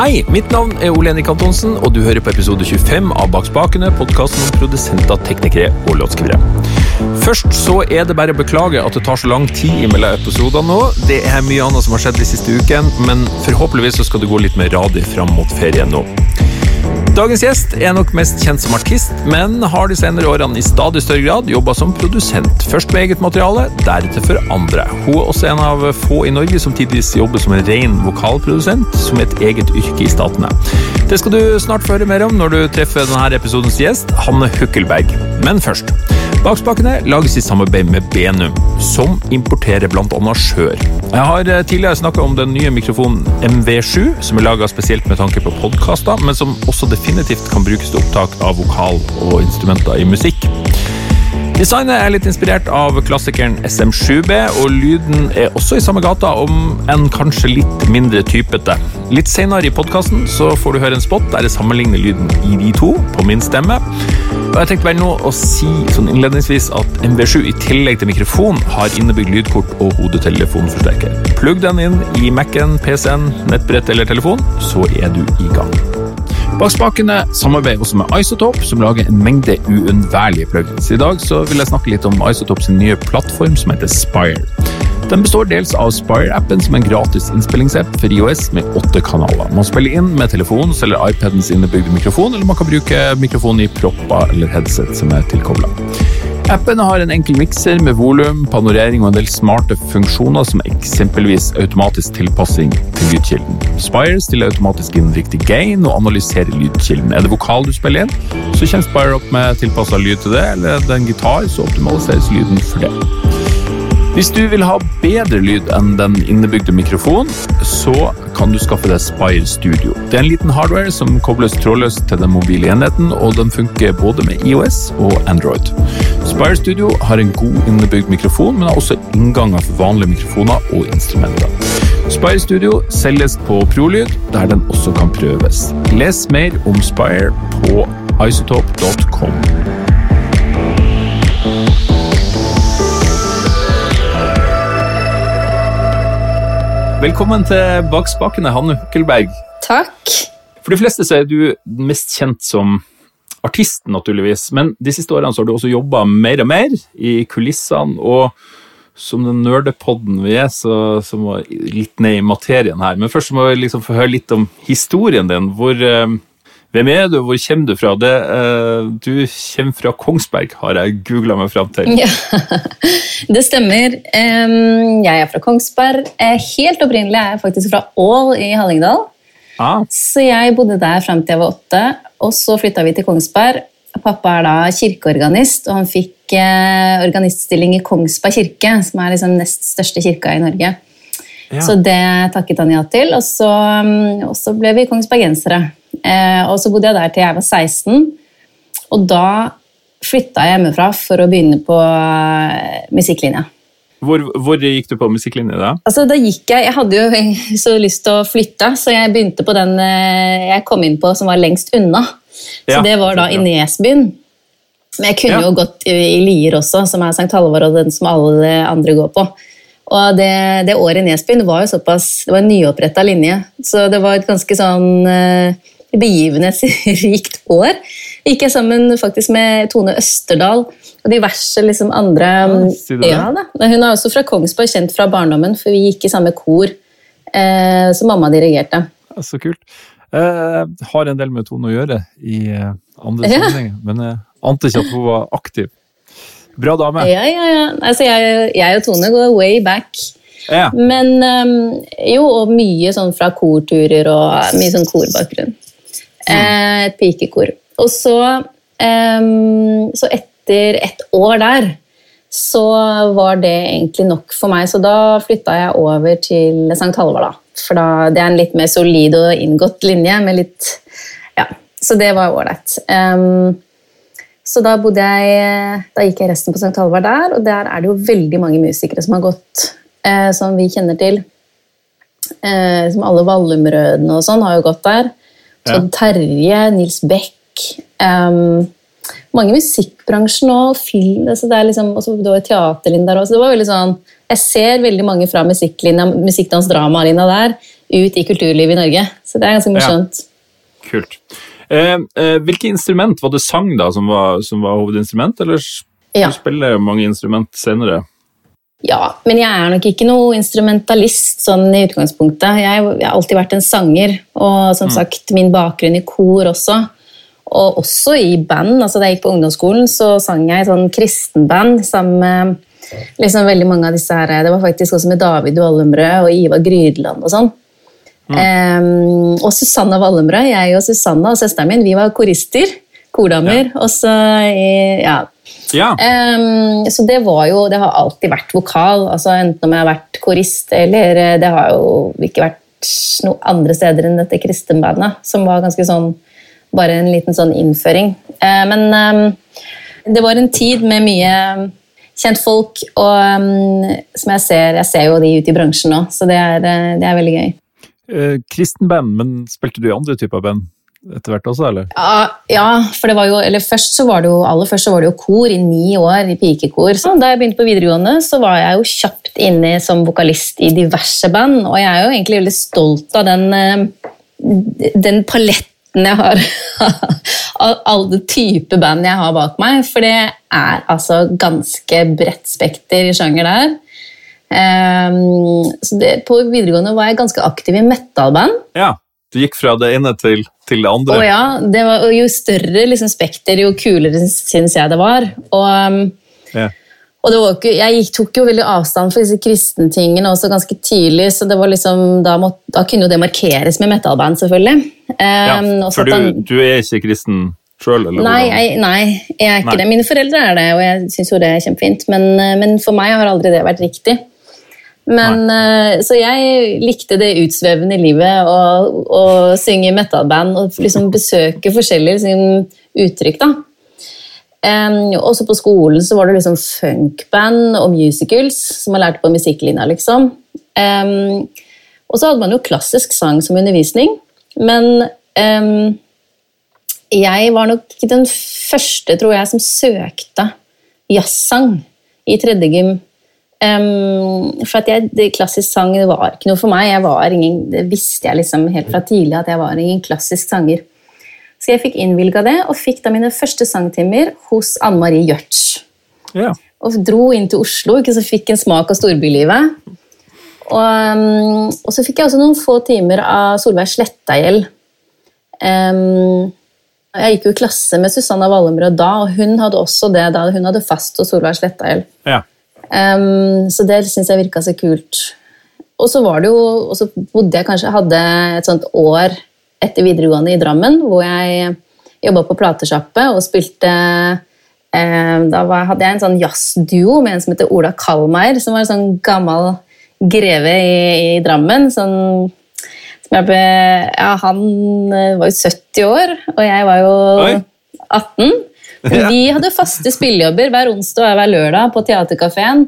Hei, mitt navn er Ole Henrik Antonsen, og du hører på episode 25 av Bak spakene, podkasten om produsenter, teknikere og låtskrivere. Først så er det bare å beklage at det tar så lang tid mellom episodene nå. Det er mye annet som har skjedd de siste ukene, men forhåpentligvis så skal det gå litt mer radig fram mot ferien nå. Dagens gjest er nok mest kjent som artist, men har de senere årene i stadig større grad jobba som produsent. Først med eget materiale, deretter for andre. Hun er også en av få i Norge som tidvis jobber som en ren vokalprodusent, som et eget yrke i Statene. Det skal du snart høre mer om når du treffer denne episodens gjest, Hanne Hukkelberg. Men først. Bakspakene lages i samarbeid med Benum, som importerer bl.a. skjør. Jeg har eh, tidligere snakka om den nye mikrofonen MV7, som er laga spesielt med tanke på podkaster, men som også definitivt kan brukes til opptak av vokal og instrumenter i musikk. Designet er litt inspirert av klassikeren SM7B, og lyden er også i samme gata, om enn kanskje litt mindre typete. Litt senere i podkasten får du høre en spot der jeg sammenligner lyden i de to på min stemme. Og jeg tenkte bare nå å si sånn innledningsvis at MV7 i tillegg til mikrofon har innebygd lydkort og hodetelefonforsterker. Plugg den inn i Mac-en, PC-en, nettbrett eller telefon, så er du i gang. Bak spakene samarbeider også med Isotop, som lager en mengde uunnværlige plugins. I dag så vil jeg snakke litt om Isotops nye plattform som heter Spire. Den består dels av Spire-appen, som er en gratis innspillingsapp for IOS med åtte kanaler. Man spiller inn med telefonen eller iPadens innebygde mikrofon, eller man kan bruke mikrofonen i propper eller headset som er tilkobla. Appen har en enkel mikser med volum, panorering og en del smarte funksjoner, som eksempelvis automatisk tilpassing til lydkilden. Spire stiller automatisk inn riktig gain og analyserer lydkilden. Er det vokal du spiller inn, så kommer Spire opp med tilpassa lyd til det, eller er det en gitar, så optimaliseres lyden for det. Hvis du vil ha bedre lyd enn den innebygde mikrofonen, så kan du skaffe deg Spire Studio. Det er en liten hardware som kobles trådløst til den mobile enheten, og den funker både med IOS og Android. Spire Studio har en god innebygd mikrofon, men har også innganger for vanlige mikrofoner og instrumenter. Spire Studio selges på Prolyd, der den også kan prøves. Les mer om Spire på isotop.com. Velkommen til Bak spakene, Hanne Hukkelberg. Takk. For de fleste så er du mest kjent som artist, naturligvis. Men de siste årene så har du også jobba mer og mer i kulissene. Og som den nerdepodden vi er, så, så må litt ned i materien her. Men først må vi liksom få høre litt om historien din. Hvor, eh, hvem er du, hvor kommer du fra? Det, uh, du kommer fra Kongsberg, har jeg googla meg fram til. Ja, det stemmer. Jeg er fra Kongsberg. Helt opprinnelig er jeg faktisk fra Ål i Hallingdal. Ah. Så jeg bodde der fram til jeg var åtte, og så flytta vi til Kongsberg. Pappa er da kirkeorganist, og han fikk uh, organiststilling i Kongsberg kirke, som er liksom nest største kirka i Norge. Ja. Så det takket han ja til, og så, um, og så ble vi kongsbergensere. Eh, og så bodde jeg der til jeg var 16. Og da flytta jeg hjemmefra for å begynne på eh, musikklinja. Hvor, hvor, gikk du på musikklinje da? Altså, da gikk Jeg jeg hadde jo så lyst til å flytte, så jeg begynte på den eh, jeg kom inn på som var lengst unna. Så ja, det var da i Nesbyen. Men jeg kunne ja. jo gått i, i Lier også, som er St. Halvor og den som alle andre går på. Og det, det året i Nesbyen var jo såpass Det var en nyoppretta linje, så det var et ganske sånn begivenhetsrikt år. Gikk jeg sammen faktisk med Tone Østerdal og diverse liksom andre ja, da. Hun er også fra Kongsberg, kjent fra barndommen, for vi gikk i samme kor eh, som mamma dirigerte. Så kult. Eh, har en del med Tone å gjøre i eh, andre ja. sammenhenger, men jeg ante ikke at hun var aktiv. Bra dame. Ja, ja, ja. Altså, jeg, jeg og Tone går way back. Ja. Men um, jo, og mye sånn fra korturer og mye sånn korbakgrunn. Eh, et pikekor. Og så, så etter et år der så var det egentlig nok for meg. Så da flytta jeg over til St. Halvard, da. For da, det er en litt mer solid og inngått linje med litt Ja, så det var ålreit. Um, så da bodde jeg Da gikk jeg resten på St. Halvard der, og der er det jo veldig mange musikere som har gått, eh, som vi kjenner til. Eh, som alle Vallumrødene og sånn har jo gått der. Ja. Terje, Nils Beck um, Mange i musikkbransjen og film. Altså det er liksom, også, det var teaterlinja der også. Det var veldig sånn, jeg ser veldig mange fra musikklinja, musikkdans, drama-linja der. ut i kulturlivet i Norge. Så det er ganske morsomt. Ja. Kult. Eh, eh, hvilke instrument var det sang da som var, som var hovedinstrument, eller ja. du spiller mange instrument senere? Ja, men jeg er nok ikke noe instrumentalist sånn i utgangspunktet. Jeg, jeg har alltid vært en sanger, og som mm. sagt, min bakgrunn i kor også. Og også i band. altså Da jeg gikk på ungdomsskolen, så sang jeg i sånn kristenband sammen med liksom veldig mange av disse her Det var faktisk også med David Wallenbrød og Ivar Grydeland og sånn. Mm. Um, og Susanna Wallenbrød. Jeg og Susanna og søsteren min vi var korister. Kordamer. Ja. Og så ja, ja. Um, så det var jo Det har alltid vært vokal. altså Enten om jeg har vært korist eller eh, Det har jo ikke vært noe andre steder enn dette kristenbandet, som var ganske sånn Bare en liten sånn innføring. Uh, men um, det var en tid med mye kjentfolk, og um, som jeg ser Jeg ser jo de ute i bransjen nå, så det er, eh, det er veldig gøy. Uh, kristenband, men spilte du i andre typer band? Etter hvert også, eller? Ja, ja, for det var jo, eller først så var det jo, aller først så var det jo kor i ni år, i pikekor. Så da jeg begynte på videregående, så var jeg jo kjapt inne som vokalist i diverse band. Og jeg er jo egentlig veldig stolt av den, eh, den paletten jeg har av alle typer band jeg har bak meg. For det er altså ganske bredt spekter i sjanger der. Um, så det, på videregående var jeg ganske aktiv i metal-band. Ja. Du gikk fra det ene til, til det andre. Å ja, det var, Jo større liksom, spekter, jo kulere syns jeg det var. Og, um, ja. og var ikke, jeg tok jo veldig avstand for disse kristentingene også ganske tidlig, så det var liksom, da, må, da kunne jo det markeres med metalband, selvfølgelig. Ja, um, for du, du, er ikke kristen sjøl? Nei, jeg, nei, jeg er ikke nei. det. Mine foreldre er det, og jeg syns jo det er kjempefint, men, men for meg har aldri det vært riktig. Men, uh, så jeg likte det utsvevende livet å synge i metalband og liksom besøke forskjellige liksom, uttrykk. da. Um, også på skolen så var det liksom funkband og musicals som man lærte på musikklinja. liksom. Um, og så hadde man jo klassisk sang som undervisning, men um, jeg var nok den første, tror jeg, som søkte jazzsang i tredje gym Um, for at jeg, Klassisk sang var ikke noe for meg. Jeg var ingen, det visste jeg liksom helt fra tidlig at jeg var ingen klassisk sanger. Så jeg fikk innvilga det, og fikk da mine første sangtimer hos Anne Marie Gjørts. Ja. Og dro inn til Oslo, ikke så fikk en smak av storbylivet. Og, og, så fikk jeg også noen få timer av Solveig Slettagjeld. Um, jeg gikk jo i klasse med Susanna Wallenbrød da, og hun hadde også det da hun hadde fast hos Solveig Slettagjeld. Ja. Um, så det syns jeg virka så kult. Og så var det jo, og så bodde jeg kanskje hadde et sånt år etter videregående i Drammen, hvor jeg jobba på platesjappe og spilte eh, Da var, hadde jeg en sånn jazzduo med en som heter Ola Kalmeier, som var en sånn gammel greve i, i Drammen. Sånn, ble, ja, han eh, var jo 70 år, og jeg var jo Oi. 18. Vi hadde faste spillejobber hver onsdag og hver lørdag på Theatercaféen.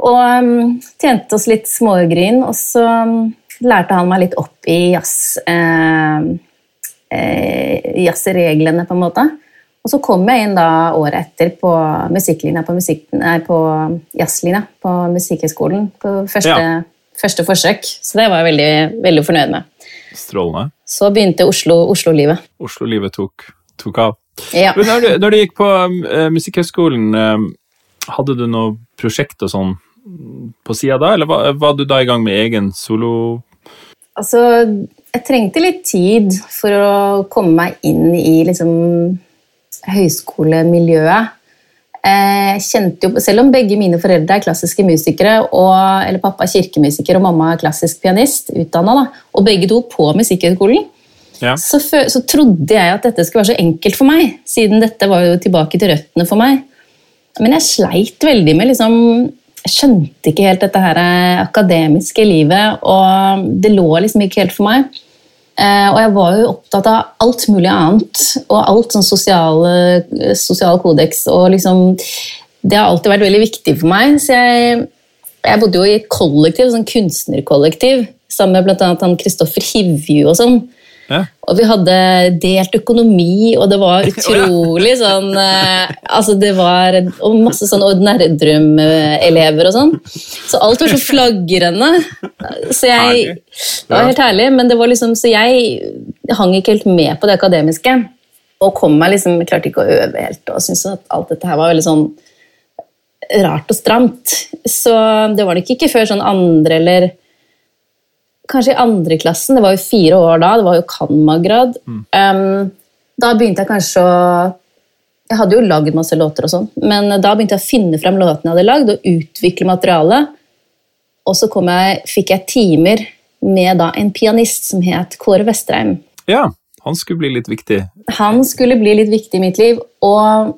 Og um, tjente oss litt smågrin, og så um, lærte han meg litt opp i jazz, eh, eh, jazzreglene, på en måte. Og så kom jeg inn da året etter på musikklinja på, musikk, nei, på jazzlinja på Musikkhøgskolen. På første, ja. første, forsøk. Så det var jeg veldig, veldig fornøyd med. Strålende. Så begynte Oslo-livet. Oslo Oslo-livet tok, tok av. Ja. Når, du, når, du, gikk på uh, Musikkhøgskolen, uh, hadde du noe prosjekt og sånn på sida da, eller var, var, du da i gang med egen solo? Altså, jeg trengte litt tid for å komme meg inn i liksom høyskolemiljøet. Jeg eh, kjente jo, Selv om begge mine foreldre er klassiske musikere, og, eller pappa er kirkemusiker og mamma er klassisk pianist, utdannet, og begge to på Musikkhøgskolen, ja. så, så, trodde jeg at dette skulle være så enkelt for meg, siden dette var jo tilbake til røttene for meg. Men jeg sleit veldig med liksom Jeg skjønte ikke helt dette her akademiske livet, og det lå liksom ikke helt for meg. Eh, og jeg var jo opptatt av alt mulig annet, og alt sånn sosial, sosial kodeks. og liksom Det har alltid vært veldig viktig for meg. så jeg, jeg bodde jo i et kollektiv, sånn kunstnerkollektiv, sammen med bl.a. Kristoffer Hivju og sånn. Ja. Og vi hadde delt økonomi, og det var utrolig sånn eh, Altså, det var Og masse sånn Nerdrum-elever og sånn. Så alt var så flagrende. Så jeg Det var helt herlig, men det var liksom Så jeg hang ikke helt med på det akademiske. Og kom meg liksom Klarte ikke å øve helt, og syntes at alt dette her var veldig sånn rart og stramt. Så det var nok ikke før sånn andre eller kanskje i andre klassen, det var jo fire år da, det var jo Kanma-grad. Mm. Um, da begynte jeg kanskje å Jeg hadde jo lagd masse låter, og sånn, men da begynte jeg å finne frem låtene jeg hadde lagd, og utvikle materialet. Og så jeg, fikk jeg timer med da en pianist som het Kåre Vestreim. Ja, han skulle bli litt viktig? Han skulle bli litt viktig i mitt liv. Og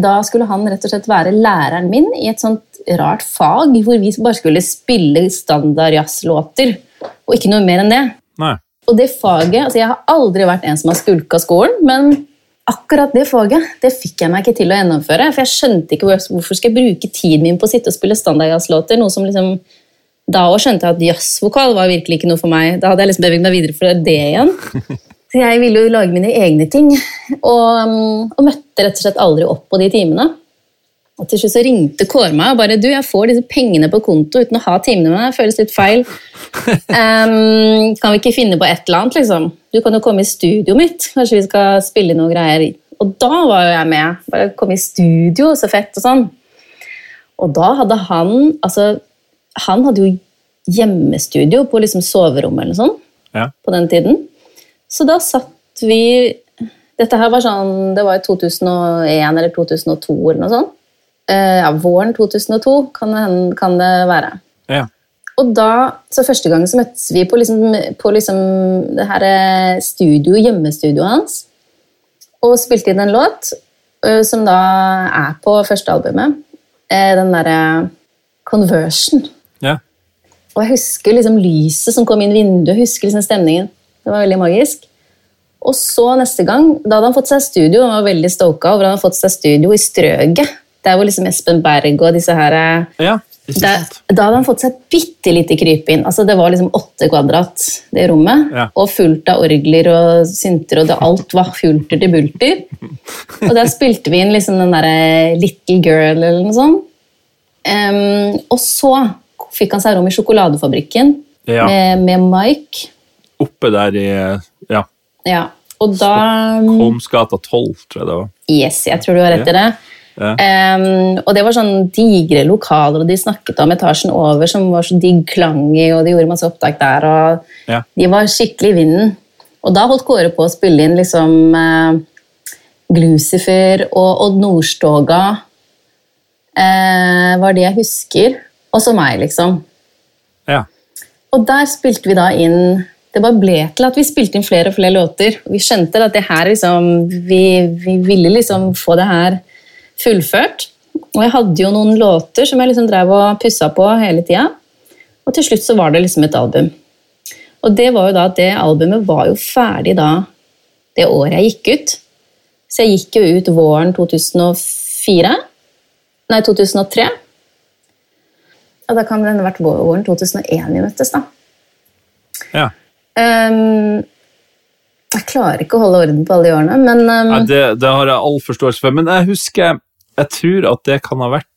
da skulle han rett og slett være læreren min i et sånt rart fag hvor vi bare skulle spille standard jazzlåter og ikke noe mer enn det. Nei. Og det faget, altså Jeg har aldri vært en som har skulka skolen, men akkurat det faget det fikk jeg meg ikke til å gjennomføre. For jeg skjønte ikke hvorfor skal jeg bruke tiden min på å sitte og spille standardjazzlåter. noe som liksom, Da òg skjønte jeg at jazzvokal var virkelig ikke noe for meg. Da hadde jeg liksom beveget meg videre for det igjen. Så jeg ville jo lage mine egne ting, og, og møtte rett og slett aldri opp på de timene. Og til slutt så ringte Kåre meg og bare du, jeg får disse pengene på konto uten å ha timene med deg. Føles litt feil. Um, kan vi ikke finne på et eller annet, liksom? Du kan jo komme i studioet mitt. Kanskje vi skal spille noen greier. Og da var jo jeg med. Bare komme i studio, så fett og sånn. Og da hadde han altså, Han hadde jo hjemmestudio på liksom soverommet eller sånn ja. på den tiden. Så da satt vi Dette her var sånn, det var i 2001 eller 2002 eller noe sånt. Eh, ja, våren 2002 kan det, kan det være. Ja. Og da, så Første gang så møttes vi på, liksom, på liksom det her eh, studio, hjemmestudioet hans og spilte inn en låt uh, som da er på første albumet. Den derre Conversion. Ja. Og jeg husker liksom lyset som kom inn vinduet, jeg husker liksom stemningen. Det var veldig magisk. Og så neste gang, da hadde han fått seg studio, han var veldig stoka over han hadde fått seg studio i Strøget. Der hvor liksom Espen Berg og disse her eh, ja, da, da, hadde han fått seg bitte lite krypinn. Altså, det var liksom åtte kvadrat, det rommet. Ja. Og fullt av orgler og synter, og det, alt var fulter til bulter. Og der spilte vi inn liksom den derre Little Girl eller noe sånt. Um, og så fikk han seg rom i Sjokoladefabrikken ja. med, med, Mike. Oppe der i Ja. ja. Og da Stockholmsgata 12, tror jeg det var. Yes, jeg tror du har rett i det. Ja. Um, og det var sånn digre lokaler, og de snakket om etasjen over som var så digg klang i, og de gjorde masse opptak der. og ja. De var skikkelig i vinden. Og da holdt Kåre på å spille inn liksom uh, Glucifer og Odd Nordstoga uh, var det jeg husker. Og så meg, liksom. Ja. Og der spilte vi da inn Det bare ble til at vi spilte inn flere og flere låter. Og vi skjønte at det her liksom Vi, vi ville liksom få det her fullført. Og jeg hadde jo noen låter som jeg liksom drev og pussa på hele tida. Og til slutt så var det liksom et album. Og det var jo da at det albumet var jo ferdig da det året jeg gikk ut. Så jeg gikk jo ut våren 2004. Nei, 2003. Og da kan det ha vært våren 2001 vi møttes, da. Ja. Um, jeg klarer ikke å holde orden på alle de årene, men um, Nei, det, det, har jeg all forståelse for. Men jeg husker Jeg tror at det kan ha vært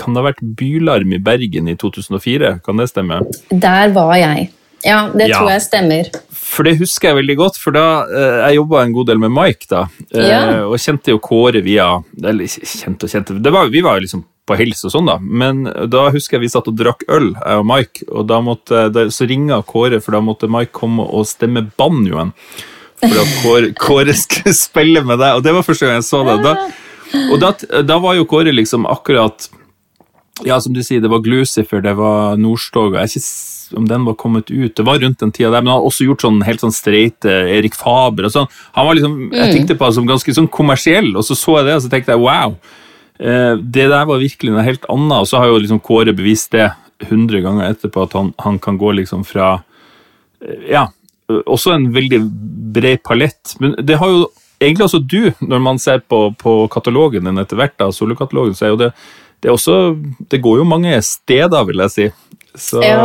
kan ha vært Bylarm i Bergen i 2004? Kan det stemme? Der var jeg. Ja, det ja. tror jeg stemmer. For det husker jeg veldig godt, for da eh, jeg jobba en god del med Mike, da. Eh, ja. Og kjente jo Kåre via Eller kjente og kjente var, Vi var jo liksom på hils og sånn, da. Men da husker jeg vi satt og drakk øl, jeg og Mike, og da måtte, da, så ringa Kåre, for da måtte Mike komme og stemme banjoen for at Kåre, Kåre, skulle spille med deg. Og det var første gang jeg så det. Da, og da, da var jo Kåre liksom akkurat Ja, som du sier, det var Glucifer, det var Nordstoga. Jeg er ikke om den var kommet ut. Det var rundt den tida der, men han har også gjort sånn helt sånn streite Erik Faber og sånn. Han var liksom, Jeg mm. tenkte på han som ganske sånn kommersiell, og så så jeg det, og så tenkte jeg wow. Eh, det der var virkelig noe helt annet, og så har jo liksom Kåre bevist det hundre ganger etterpå, at han, han kan gå liksom fra eh, ja, også en veldig bred palett. Men det har jo egentlig også du, når man ser på, på katalogen din etter hvert, da, solokatalogen, så er jo det det, er også, det går jo mange steder, vil jeg si. Så ja.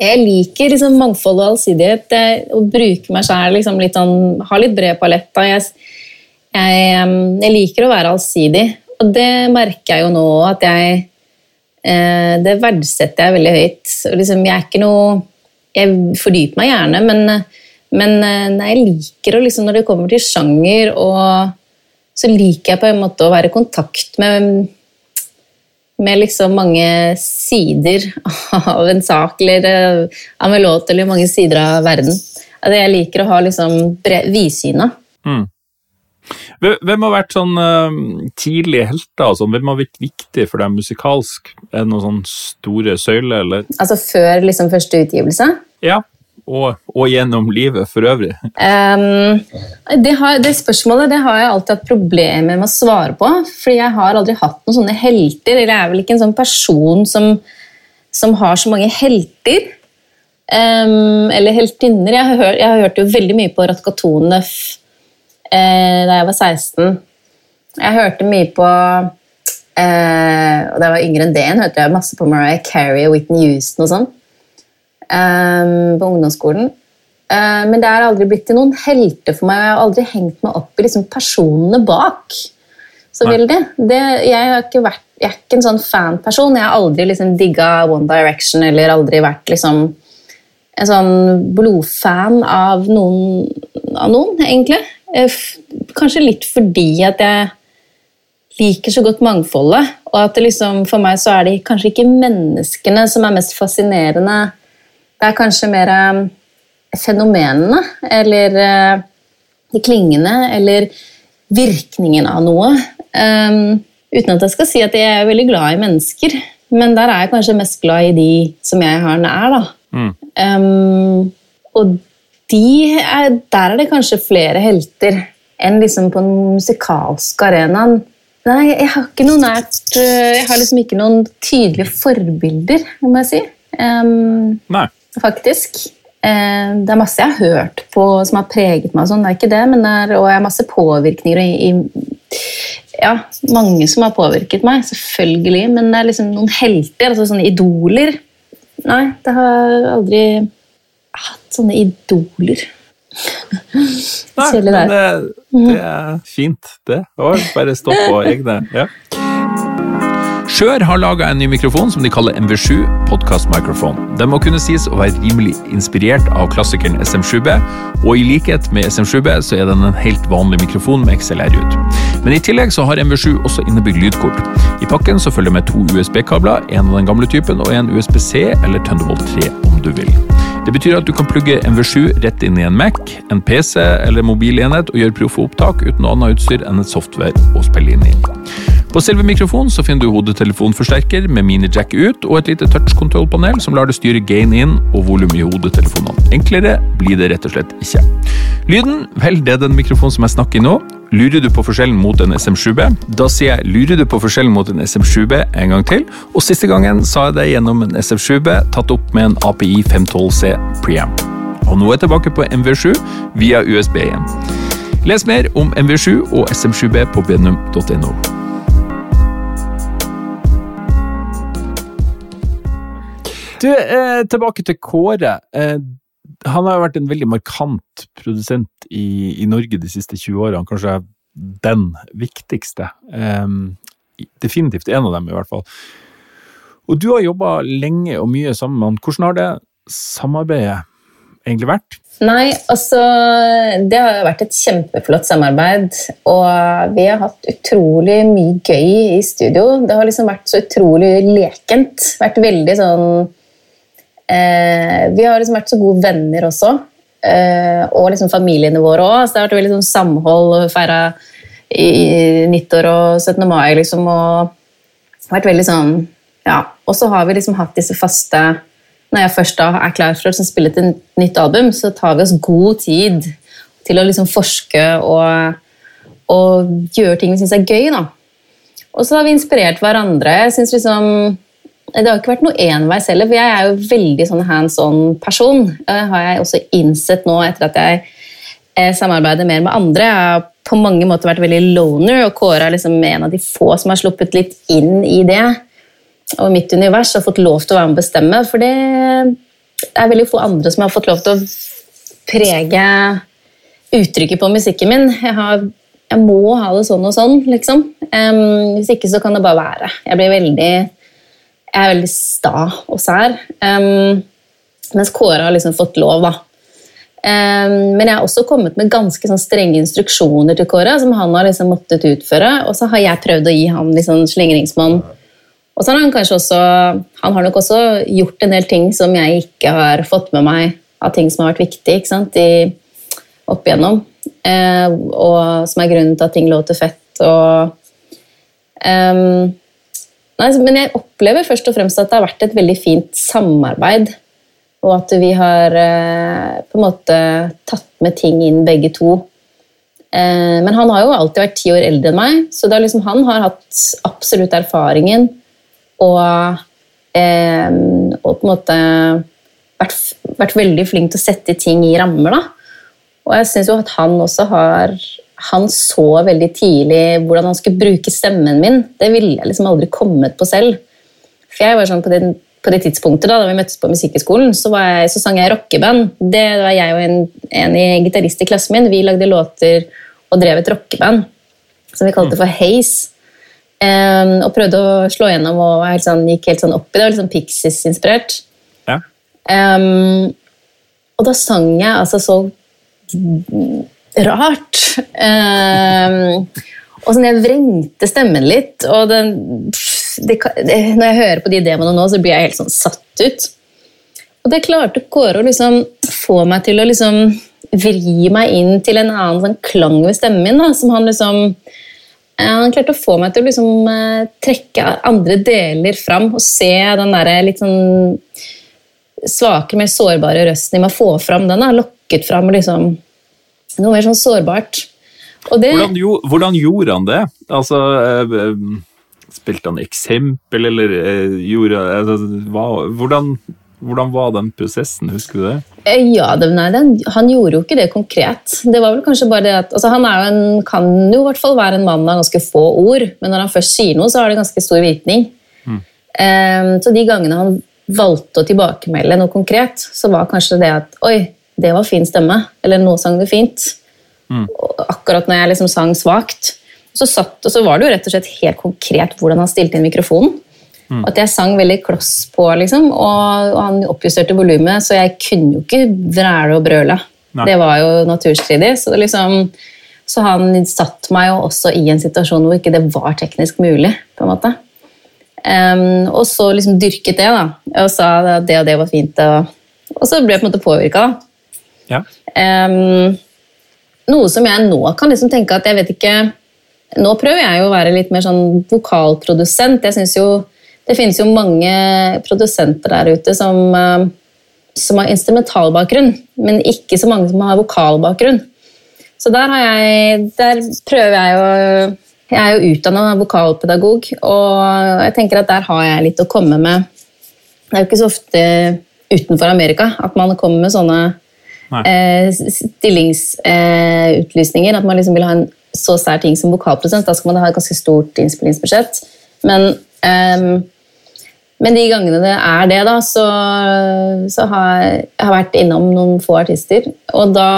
jeg liker liksom mangfold og allsidighet. Å bruke meg sjæl liksom litt sånn Ha litt bred palett. Jeg, jeg, jeg, liker å være allsidig, og det merker jeg jo nå at jeg eh, Det verdsetter jeg veldig høyt. Liksom, jeg er ikke noe Jeg fordyper meg gjerne, men, men eh, nei, jeg liker å liksom Når det kommer til sjanger, og, så liker jeg på en måte å være i kontakt med med liksom mange sider av en sak eller eh, av en låt, eller mange sider av verden. Altså jeg liker å ha liksom vidsyna. Mm. Hvem har vært sånn uh, tidlige helter? Altså? Hvem har vært viktig for deg musikalsk? Er det noen sånn store søyler, eller? Altså før liksom første utgivelse? Ja og, og, gjennom livet for øvrig? Um, det, har, det, spørsmålet det har jeg alltid hatt problemer med å svare på. fordi jeg har aldri hatt noen sånne helter. Eller jeg er vel ikke en sånn person som, som har så mange helter. Um, eller heltinner. Jeg har, hørt, jeg har, hørt jo veldig mye på Ratkatone eh, da jeg var 16. Jeg hørte mye på eh, og Da jeg var yngre enn det hørte jeg masse på Mariah Carey og Whitney Houston og sånn um, på ungdomsskolen. Uh, men det har aldri blitt til noen helter for meg. Jeg har aldri hengt meg opp i liksom, personene bak så veldig. Det, jeg, vært, jeg, er ikke en sånn fanperson. Jeg har aldri liksom, digga One Direction eller aldri vært liksom, en sånn blodfan av noen, av noen, egentlig. Eh, kanskje litt fordi at jeg liker så godt mangfoldet. Og at det liksom, for meg så er det kanskje ikke menneskene som er mest fascinerende det er kanskje mer um, fenomenene, eller uh, de klingende, eller virkningen av noe. Um, uten at jeg skal si at jeg er veldig glad i mennesker, men der er jeg kanskje mest glad i de som jeg har nær. da. Mm. Um, og de er, der er det kanskje flere helter enn liksom på den musikalske arenaen. Nei, jeg har ikke noe nært uh, Jeg har liksom ikke noen tydelige forbilder, må jeg si. Um, Nei faktisk. Eh, det er masse jeg har hørt på som har preget meg, sånn, det er ikke det, men det er, og jeg har masse påvirkninger i, i, ja, mange som har påvirket meg, selvfølgelig. Men det er liksom noen helter, altså sånne idoler. Nei, det har aldri hatt sånne idoler. Nei, men det, det, er fint, det. Bare stå på egne. Ja. Skjør har laga en ny mikrofon som de kaller MV7 Podcast Microphone. Den må kunne sies å være rimelig inspirert av klassikeren SM7B, og i likhet med SM7B så er den en helt vanlig mikrofon med XLR-ut. Men i tillegg så har MV7 også innebygd lydkort. I pakken så følger det med to USB-kabler, en av den gamle typen og en USB-C eller Thunderbolt 3 om du vil. Det betyr at du kan plugge MV7 rett inn i en Mac, en PC eller mobilenhet og gjøre proffe opptak uten noe annet utstyr enn et software å spille inn i. På selve mikrofonen så finner du hodetelefonforsterker med mini-jack ut og et lite touch-kontrollpanel som lar deg styre gain inn og volum i hodetelefonene. Enklere blir det rett og slett ikke. Lyden? Vel, det er den mikrofonen som jeg snakker i nå. Lurer du på forskjellen mot en SM7B? Da sier jeg lurer du på forskjellen mot en SM7B en gang til, og siste gangen sa jeg det gjennom en SM7B tatt opp med en API 512C preamp. Og nå er jeg tilbake på MV7 via USB igjen. Les mer om MV7 og SM7B på benum.no. Du, eh, tilbake til Kåre. Eh, han har jo vært en veldig markant produsent i, i, Norge de siste 20 årene. Kanskje den viktigste. Eh, definitivt en av dem, i hvert fall. Og du har jobba lenge og mye sammen med han. Hvordan har det samarbeidet egentlig vært? Nei, altså Det har vært et kjempeflott samarbeid. Og vi har hatt utrolig mye gøy i studio. Det har liksom vært så utrolig lekent. Vært veldig sånn Eh, vi har liksom vært så gode venner også. Eh, og liksom familiene våre òg. Det har vært veldig sånn samhold. og Feira nyttår og 17. mai, liksom. Og vært veldig sånn Ja. Og så har vi liksom hatt disse faste Når jeg først da er klar for å liksom spille et nytt album, så tar vi oss god tid til å liksom forske og, og gjøre ting vi syns er gøy. Og så har vi inspirert hverandre. Jeg synes liksom det har ikke vært noe enveis heller, for jeg er jo veldig sånn hands on-person. Det har jeg også innsett nå etter at jeg eh, samarbeider mer med andre. Jeg har på mange måter vært veldig loner, og Kåre er liksom en av de få som har sluppet litt inn i det. Og mitt univers har fått lov til å være med og bestemme, for det er veldig få andre som har fått lov til å prege uttrykket på musikken min. Jeg, har, jeg må ha det sånn og sånn, liksom. Um, hvis ikke så kan det bare være. Jeg blir veldig jeg er veldig sta og sær. Um, mens Kåre har liksom fått lov, da. Um, men jeg har også kommet med ganske sånn, strenge instruksjoner til Kåre, som han har liksom måttet utføre. Og så har jeg prøvd å gi ham liksom, slingringsmonn. Og så har han kanskje også Han har nok også gjort en del ting som jeg ikke har fått med meg av ting som har vært viktig ikke sant, I, opp igjennom. Uh, og som er grunnen til at ting låter fett. og um, Nei, men jeg opplever først og fremst at det har vært et veldig fint samarbeid. Og at vi har eh, på en måte tatt med ting inn begge to. Eh, men han har jo alltid vært ti år eldre enn meg, så liksom, han har hatt absolutt erfaringen og, eh, og på en måte vært, vært, veldig flink til å sette ting i rammer. Da. Og jeg syns jo at han også har han så veldig tidlig hvordan han skulle bruke stemmen min. Det ville jeg liksom aldri kommet på selv. For jeg var sånn på det, på det tidspunktet da, da vi møttes på Musikkhøgskolen, så, så sang jeg rockeband. Det var jeg og en, en gitarist i klassen min. Vi lagde låter og drev et rockeband som vi kalte for Haze. Um, og prøvde å slå gjennom og helt sånn, gikk helt sånn opp i det. Litt sånn Pixies-inspirert. Ja. Um, og da sang jeg altså så rart. Um, og sånn, Jeg vrengte stemmen litt. og den, det, det, Når jeg hører på de demoene nå, så blir jeg helt sånn satt ut. Og det klarte Kåre å liksom få meg til å liksom vri meg inn til en annen sånn klang ved stemmen min. Da, som Han liksom han klarte å få meg til å liksom, uh, trekke andre deler fram og se den der litt sånn svake, mer sårbare røsten i meg. Få fram den. Da, lokket fram liksom noe mer sånn sårbart. Det, hvordan, hvordan, gjorde han det? Altså, eh, eh, Spilte han eksempel, eller eh, gjorde altså, hva, hvordan, hvordan, var den prosessen? Husker du det? Ja, det, nei, den, Han gjorde jo ikke det konkret. Det var vel kanskje bare det at, altså, Han jo en, kan jo i hvert fall være en mann av ganske få ord, men når han først sier noe, så har det ganske stor virkning. Mm. Um, så de gangene han valgte å tilbakemelde noe konkret, så var kanskje det at Oi, det var fin stemme. Eller nå sang du fint. Mm. Akkurat når jeg liksom sang svakt. Så, satt, og så var det jo rett og slett helt konkret hvordan han stilte inn mikrofonen. Mm. At jeg sang veldig kloss på, liksom, og, og han oppjusterte volumet, så jeg kunne jo ikke vræle og brøle. Nei. Det var jo naturstridig. Så, liksom, så, han satt meg jo også i en situasjon hvor ikke det var teknisk mulig. på en måte. Um, og så liksom dyrket det, da, og sa at det og det var fint. Og, og så ble jeg på en måte påvirka. Ja. Um, noe som jeg nå kan liksom tenke at jeg vet ikke Nå prøver jeg jo å være litt mer sånn vokalprodusent. Jeg synes jo Det finnes jo mange produsenter der ute som, uh, som har instrumentalbakgrunn, men ikke så mange som har vokalbakgrunn. Så der, har jeg, der prøver jeg å Jeg er jo utdanna vokalpedagog, og jeg tenker at der har jeg litt å komme med. Det er jo ikke så ofte utenfor Amerika at man kommer med sånne eh, stillingsutlysninger. Eh, at man liksom vil ha en så sær ting som vokalprosent. Da skal man ha et ganske stort innspillingsbudsjett. Men, eh, men de gangene det er det, da, så, så har jeg har vært innom noen få artister. Og da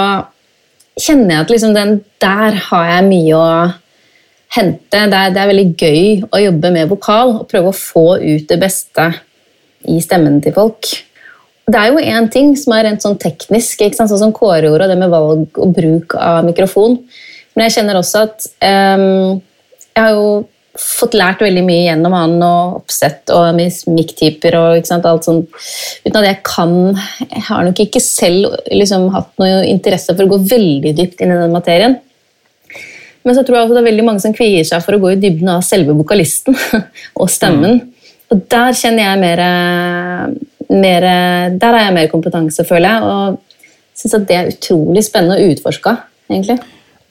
kjenner jeg at liksom den, der har jeg mye å hente. Det er, det er, veldig gøy å jobbe med vokal og prøve å få ut det beste i stemmen til folk. Det er jo én ting som er rent sånn teknisk, sånn som kåreord og det med valg og bruk av mikrofon. Men jeg kjenner også at um, jeg har jo fått lært veldig mye gjennom han og oppsett og mikktyper og ikke sant, alt sånn, uten at jeg kan Jeg har nok ikke selv liksom, hatt noe interesse for å gå veldig dypt inn i den materien. Men så tror jeg også det er veldig mange som kvier seg for å gå i dybden av selve vokalisten og stemmen. Mm. Og der kjenner jeg mer mer, der har jeg mer kompetanse, føler jeg. Og syns at det er utrolig spennende å utforske, egentlig.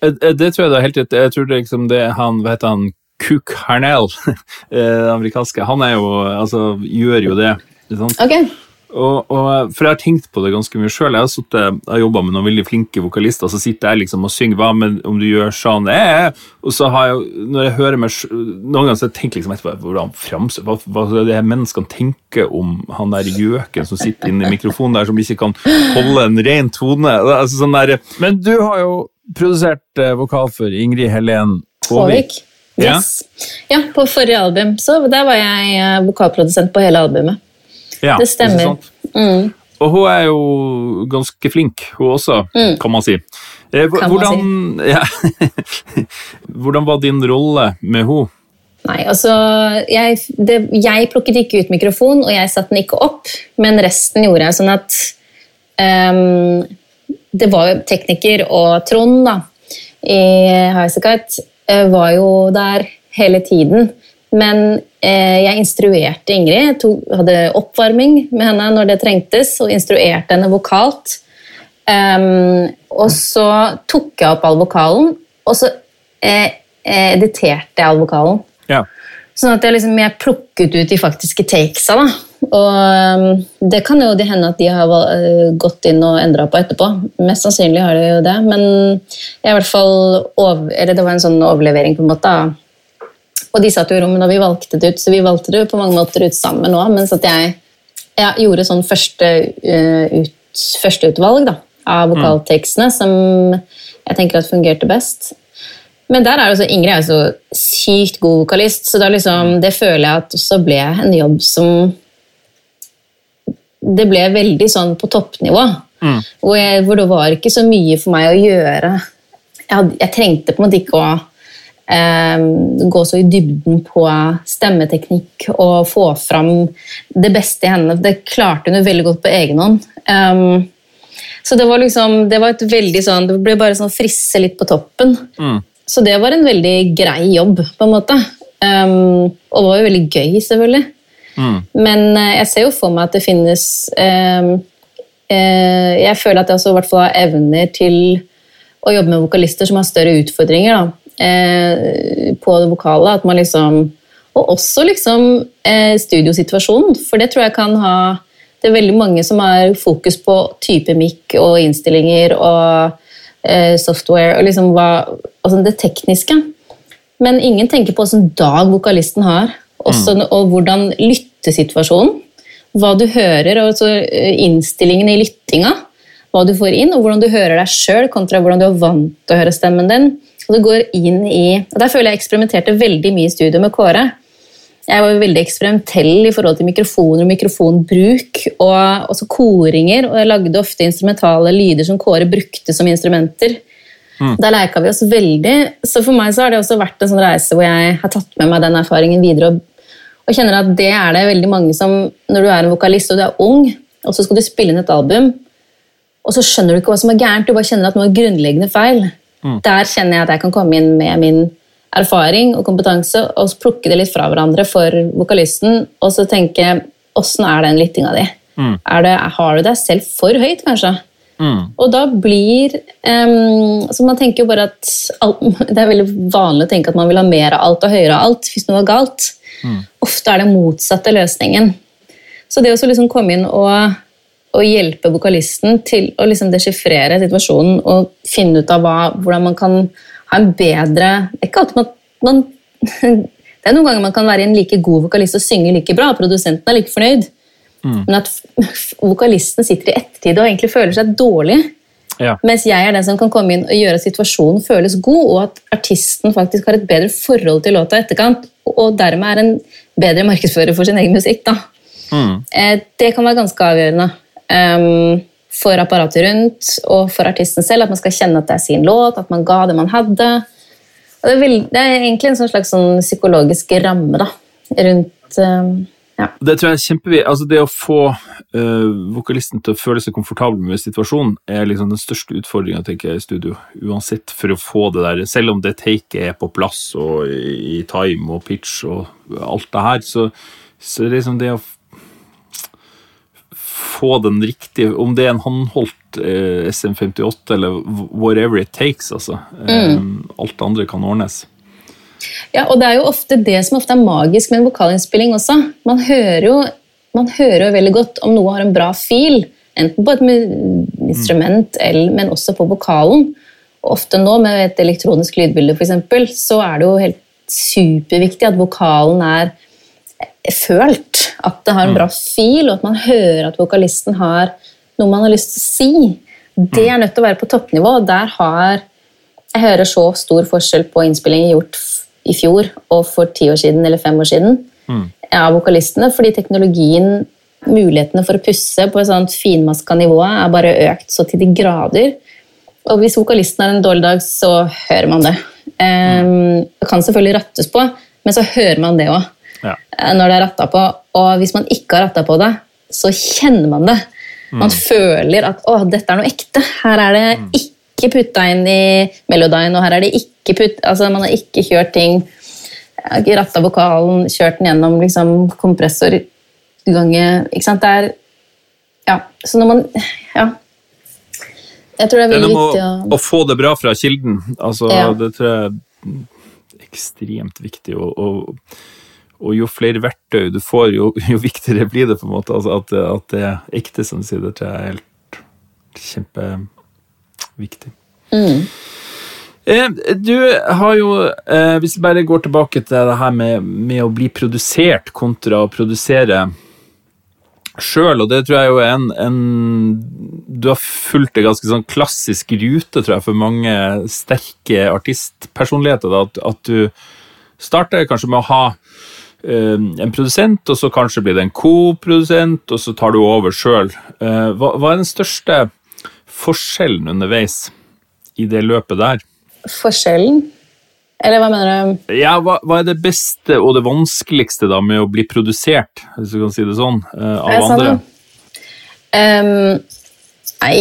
Eh, eh, det tror jeg du har helt rett. Jeg tror det liksom det han, hva heter han, Cook Harnell, eh, amerikanske, han jo, altså, gjør jo det. Okay. Og, og, for jeg har tenkt på det ganske mye sjøl. Jeg har, har jobba med noen veldig flinke vokalister, så sitter jeg liksom og synger hva med om du gjør sånn eh, Og så har jeg, når jeg hører meg Noen ganger så tenker jeg liksom etterpå hvordan framstår hva, hva det menneskene tenker om han der gjøken som sitter inne i mikrofonen der, som ikke kan holde en ren tone. Altså, sånn der, men du har jo produsert eh, vokal for Ingrid Helen Håvik. Yes. Ja. ja, på forrige album så der var jeg eh, vokalprodusent på hele albumet. Ja, det stemmer. Mm. Og hun er jo ganske flink, hun også, mm. kan man si. Eh, hvordan, si. Ja. hvordan var din rolle med henne? Nei, altså jeg, det, jeg, plukket ikke ut mikrofon, og jeg satte den ikke opp, men resten gjorde jeg sånn at um, Det var jo tekniker og Trond da, i Highasakite eh, var jo der hele tiden. Men jeg instruerte Ingrid. Jeg hadde oppvarming med henne når det trengtes, og instruerte henne vokalt. Um, og så tok jeg opp all vokalen, og så eh, editerte jeg all vokalen. Ja. Sånn at jeg, liksom, jeg, plukket ut de faktiske takesa. Da. Og um, det kan jo det hende at de har uh, gått inn og endra på etterpå. Mest sannsynlig har de jo det, men jeg i hvert fall over, eller det var en sånn overlevering på en måte og de satt jo i rommet da vi valgte det ut, så vi valgte det på mange måter ut sammen òg, mens at jeg jeg, gjorde sånn første, uh, ut, førsteutvalg da, av vokaltekstene, som jeg tenker at fungerte best. Men der er også, Ingrid er jo så sykt god vokalist, så liksom, det føler jeg at også ble en jobb som Det ble veldig sånn på toppnivå. Mm. Hvor, jeg, hvor, det var ikke så mye for meg å gjøre. Jeg, hadde, jeg trengte på en måte ikke å gå så i dybden på stemmeteknikk og få fram det beste i henne. Det klarte hun jo veldig godt på egen hånd. Um, så det var liksom, det var et veldig sånn, det ble bare sånn frisse litt på toppen. Mm. Så det var en veldig grei jobb, på en måte. Um, og det var jo veldig gøy, selvfølgelig. Mm. Men uh, jeg ser jo for meg at det finnes um, uh, Jeg føler at jeg også i hvert fall har evner til å jobbe med vokalister som har større utfordringer. da eh, på det vokale. At man liksom Og også liksom eh, studiosituasjonen, for det tror jeg kan ha Det er veldig mange som har fokus på type mic og innstillinger og eh, software og liksom hva, altså det tekniske. Men ingen tenker på åssen dag vokalisten har, også, mm. og hvordan lyttesituasjonen. Hva du hører, og altså innstillingen i lyttinga. Hva du får inn, og hvordan du hører deg sjøl kontra hvordan du er vant til å høre stemmen din. Og det går inn i, og Der føler jeg eksperimenterte veldig mye i studio med Kåre. Jeg var veldig eksperimentell i forhold til mikrofoner og mikrofonbruk. Og også koringer, og jeg lagde ofte instrumentale lyder som Kåre brukte som instrumenter. Mm. Der leika vi oss veldig. Så for meg så har det også vært en sånn reise hvor jeg har tatt med meg den erfaringen videre. Og, og kjenner at det er det veldig mange som Når du er en vokalist og du er ung, og så skal du spille inn et album, og så skjønner du ikke hva som er gærent, du bare kjenner at noe er grunnleggende feil. Mm. Der kjenner jeg at jeg kan komme inn med min erfaring og kompetanse og plukke det litt fra hverandre for vokalisten, og så tenke åssen er den lyttinga di? Mm. Det, har du deg selv for høyt, kanskje? Mm. Og da blir um, Så man tenker jo bare at alt, Det er veldig vanlig å tenke at man vil ha mer av alt og høyere av alt hvis noe er galt. Mm. Ofte er det motsatte løsningen. Så det å liksom komme inn og å hjelpe vokalisten til å liksom deschiffrere situasjonen og finne ut av hva, hvordan man kan ha en bedre Ikke alltid man, man Det er noen ganger man kan være en like god vokalist og synge like bra, og produsenten er like fornøyd, mm. men at vokalisten sitter i ettertid og egentlig føler seg dårlig. Ja. Mens jeg er den som kan komme inn og gjøre at situasjonen føles god, og at artisten faktisk har et bedre forhold til låta i etterkant, og dermed er en bedre markedsfører for sin egen musikk. Da. Mm. Eh, det kan være ganske avgjørende for apparatet rundt og for artisten selv. At man skal kjenne at det er sin låt, at man ga det man hadde. Det er, det, er egentlig en slags sånn psykologisk ramme da, rundt ja. Det tror jeg er kjempeviktig. Altså det å få uh, vokalisten til å føle seg komfortabel med situasjonen, er liksom den største utfordringa i studio. Uansett, for å få det der Selv om det taket er på plass og i, time og pitch og alt det her, så, så det liksom det å få den riktige Om det er en håndholdt eh, SM58 eller whatever it takes, altså. Mm. Eh, alt andre kan ordnes. Ja, og det er jo ofte det som ofte er magisk med en vokalinnspilling også. Man hører jo man hører jo veldig godt om noe har en bra fil, enten på et instrument, eller, men også på vokalen. Og ofte nå med et elektronisk lydbilde eksempel, så er det jo helt superviktig at vokalen er følt. At det har en bra fil, og at man hører at vokalisten har noe man har lyst til å si. Det er nødt til å være på toppnivå. og Der har jeg hører så stor forskjell på innspillinger gjort i fjor og for ti år siden eller fem år siden mm. av vokalistene, fordi teknologien, mulighetene for å pusse på et sånt finmaska nivå, er bare økt så til de grader. Og hvis vokalisten har en dårlig dag, så hører man det. Um, det kan selvfølgelig rattes på, men så hører man det òg ja. Eh, når det er retta på. Og hvis man ikke har retta på det, så kjenner man det. Man mm. føler at 'å, dette er noe ekte'. Her er det mm. ikke putta inn i Melodyne, og her er det ikke putt, altså Man har ikke kjørt ting Ratta vokalen, kjørt den gjennom liksom, kompressorganget Ikke sant. Det er Ja. Så når man Ja. Jeg tror det er veldig det er viktig å, å få det bra fra kilden. Altså, ja. Det tror jeg er ekstremt viktig. å, og og jo flere verktøy du får, jo, jo viktigere blir det. på en måte, altså at, at, det er ekte, som du sier. Det tror jeg er helt kjempeviktig. Mm. Eh, du har jo, eh, hvis vi bare går tilbake til det her med, med å bli produsert kontra å produsere sjøl, og det tror jeg jo er en, en, Du har fulgt en ganske sånn klassisk rute, tror jeg, for mange sterke artistpersonligheter. At, at du starter kanskje med å ha en produsent, og så kanskje blir det en koprodusent, og så tar du over sjøl. Eh, hva, hva, er den største forskjellen underveis i det løpet der? Forskjellen? Eller hva mener du? Ja, hva, hva, er det beste og det vanskeligste da med å bli produsert, hvis du kan si det sånn, eh, av andre? Um, nei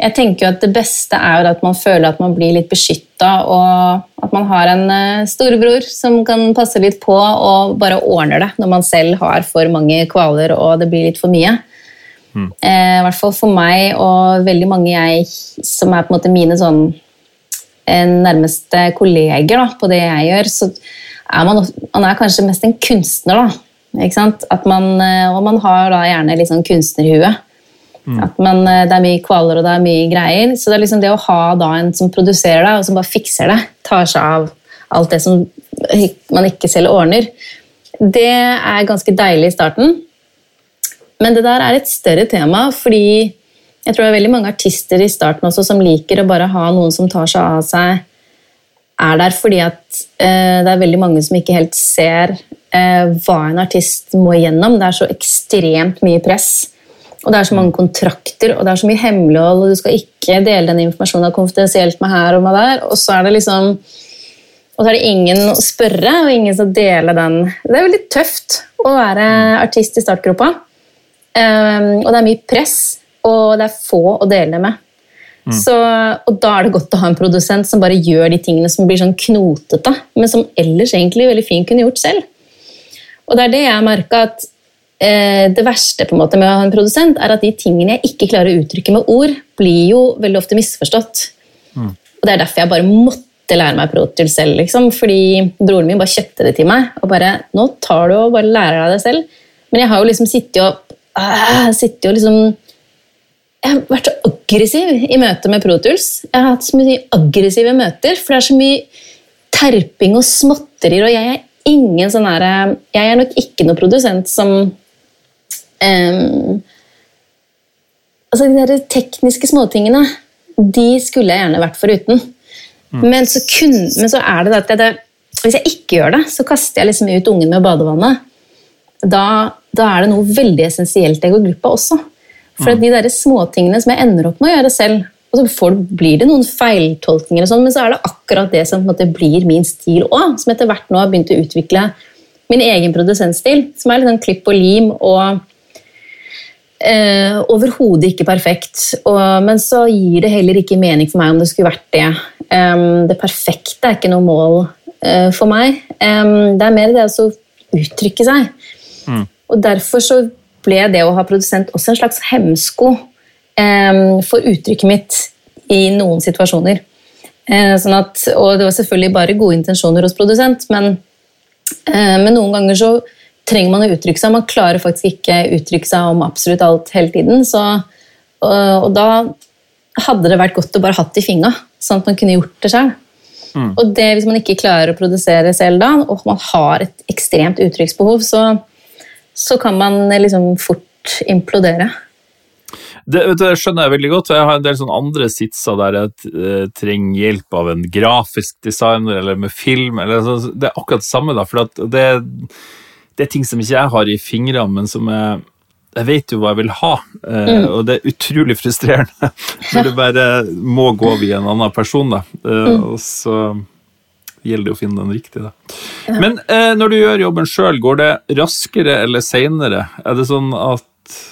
jeg tenker jo at det beste er jo at man føler at man blir litt beskytta, og at man har en uh, storebror som kan passe litt på og bare ordner det når man selv har for mange kvaler og det blir litt for mye. Mm. Eh, I hvert fall for meg og veldig mange jeg som er på en måte mine sånn eh, nærmeste kolleger da, på det jeg gjør, så er man, man er kanskje mest en kunstner. da, ikke sant? At man, eh, og man har da gjerne litt sånn kunstnerhue. Mm. At man, eh, det er mye kvaler og det er mye greier. Så det er liksom det å ha da en som produserer det, og som bare fikser det, tar seg av alt det som man ikke selv ordner, det er ganske deilig i starten. Men det der er et større tema, fordi jeg tror det er veldig mange artister i starten også som liker å bare ha noen som tar seg av seg, er der fordi at eh, det er veldig mange som ikke helt ser eh, hva en artist må igjennom. Det er så ekstremt mye press. Og det er så mange kontrakter og det er så mye hemmelighold, og du skal ikke dele den informasjonen konfidensielt med her og med der. Og så er det liksom og så er det ingen å spørre og ingen som deler den. Det er veldig tøft å være artist i startgropa. Um, og det er mye press, og det er få å dele med. Mm. Så, og da er det godt å ha en produsent som bare gjør de tingene som blir sånn knotete, men som ellers egentlig veldig fint kunne gjort selv. Og det er det jeg har merka, at det verste på en måte med å ha en produsent er at de tingene jeg ikke klarer å uttrykke med ord, blir jo veldig ofte misforstått. Mm. Og Det er derfor jeg bare måtte lære meg Pro Tools selv. Liksom, fordi broren min bare kjøpte det til meg. og bare, Nå tar du og bare lærer deg det selv. Men jeg har jo liksom sittet og, uh, sittet og liksom Jeg har vært så aggressiv i møte med Pro Tools. Jeg har hatt så mye aggressive møter, for det er så mye terping og småtterier, og jeg er ingen sånn herre Jeg er nok ikke noen produsent som Um, altså De der tekniske småtingene de skulle jeg gjerne vært foruten. Mm. Men, så kun, men, så er det at det, hvis jeg ikke gjør det, så kaster jeg liksom ut ungen med badevannet. Da, da er det noe veldig essensielt jeg går glipp av også. For mm. de der småtingene som jeg ender opp med å gjøre selv, og så får, blir det noen feiltolkninger, og sånn, men så er det akkurat det som måte, blir min stil òg, som etter hvert nå har begynt å utvikle min egen produsentstil. Som er litt sånn klipp og lim og Eh, Overhodet ikke perfekt, og, men så gir det heller ikke mening for meg om det skulle vært det. Um, det perfekte er ikke noe mål uh, for meg. Um, det er mer det å uttrykke seg. Mm. Og Derfor så ble det å ha produsent også en slags hemsko um, for uttrykket mitt i noen situasjoner. Uh, sånn at, og det var selvfølgelig bare gode intensjoner hos produsent, men, uh, men noen ganger så trenger man å uttrykke seg. Man klarer faktisk ikke uttrykke seg om absolutt alt hele tiden. Så, og, og, da hadde det vært godt å bare hatt det i finga, sånn at man kunne gjort det sjøl. Mm. Og det, hvis man ikke klarer å produsere selv da, og man har et ekstremt uttrykksbehov, så, så kan man liksom fort implodere. Det, det, skjønner jeg veldig godt. Jeg har en del sånne andre sitser der jeg uh, trenger hjelp av en grafisk designer eller med film. Eller, så, det er akkurat det samme, da, for det, det, er ting som ikke jeg har i fingrene, men som jeg, jeg vet jo hva jeg vil ha. Uh, mm. Og det er utrolig frustrerende når du bare må gå via en annen person. Da. Uh, mm. Og så gjelder det å finne den riktige. Da. Men når du gjør jobben sjøl, går det raskere eller seinere? Er det sånn at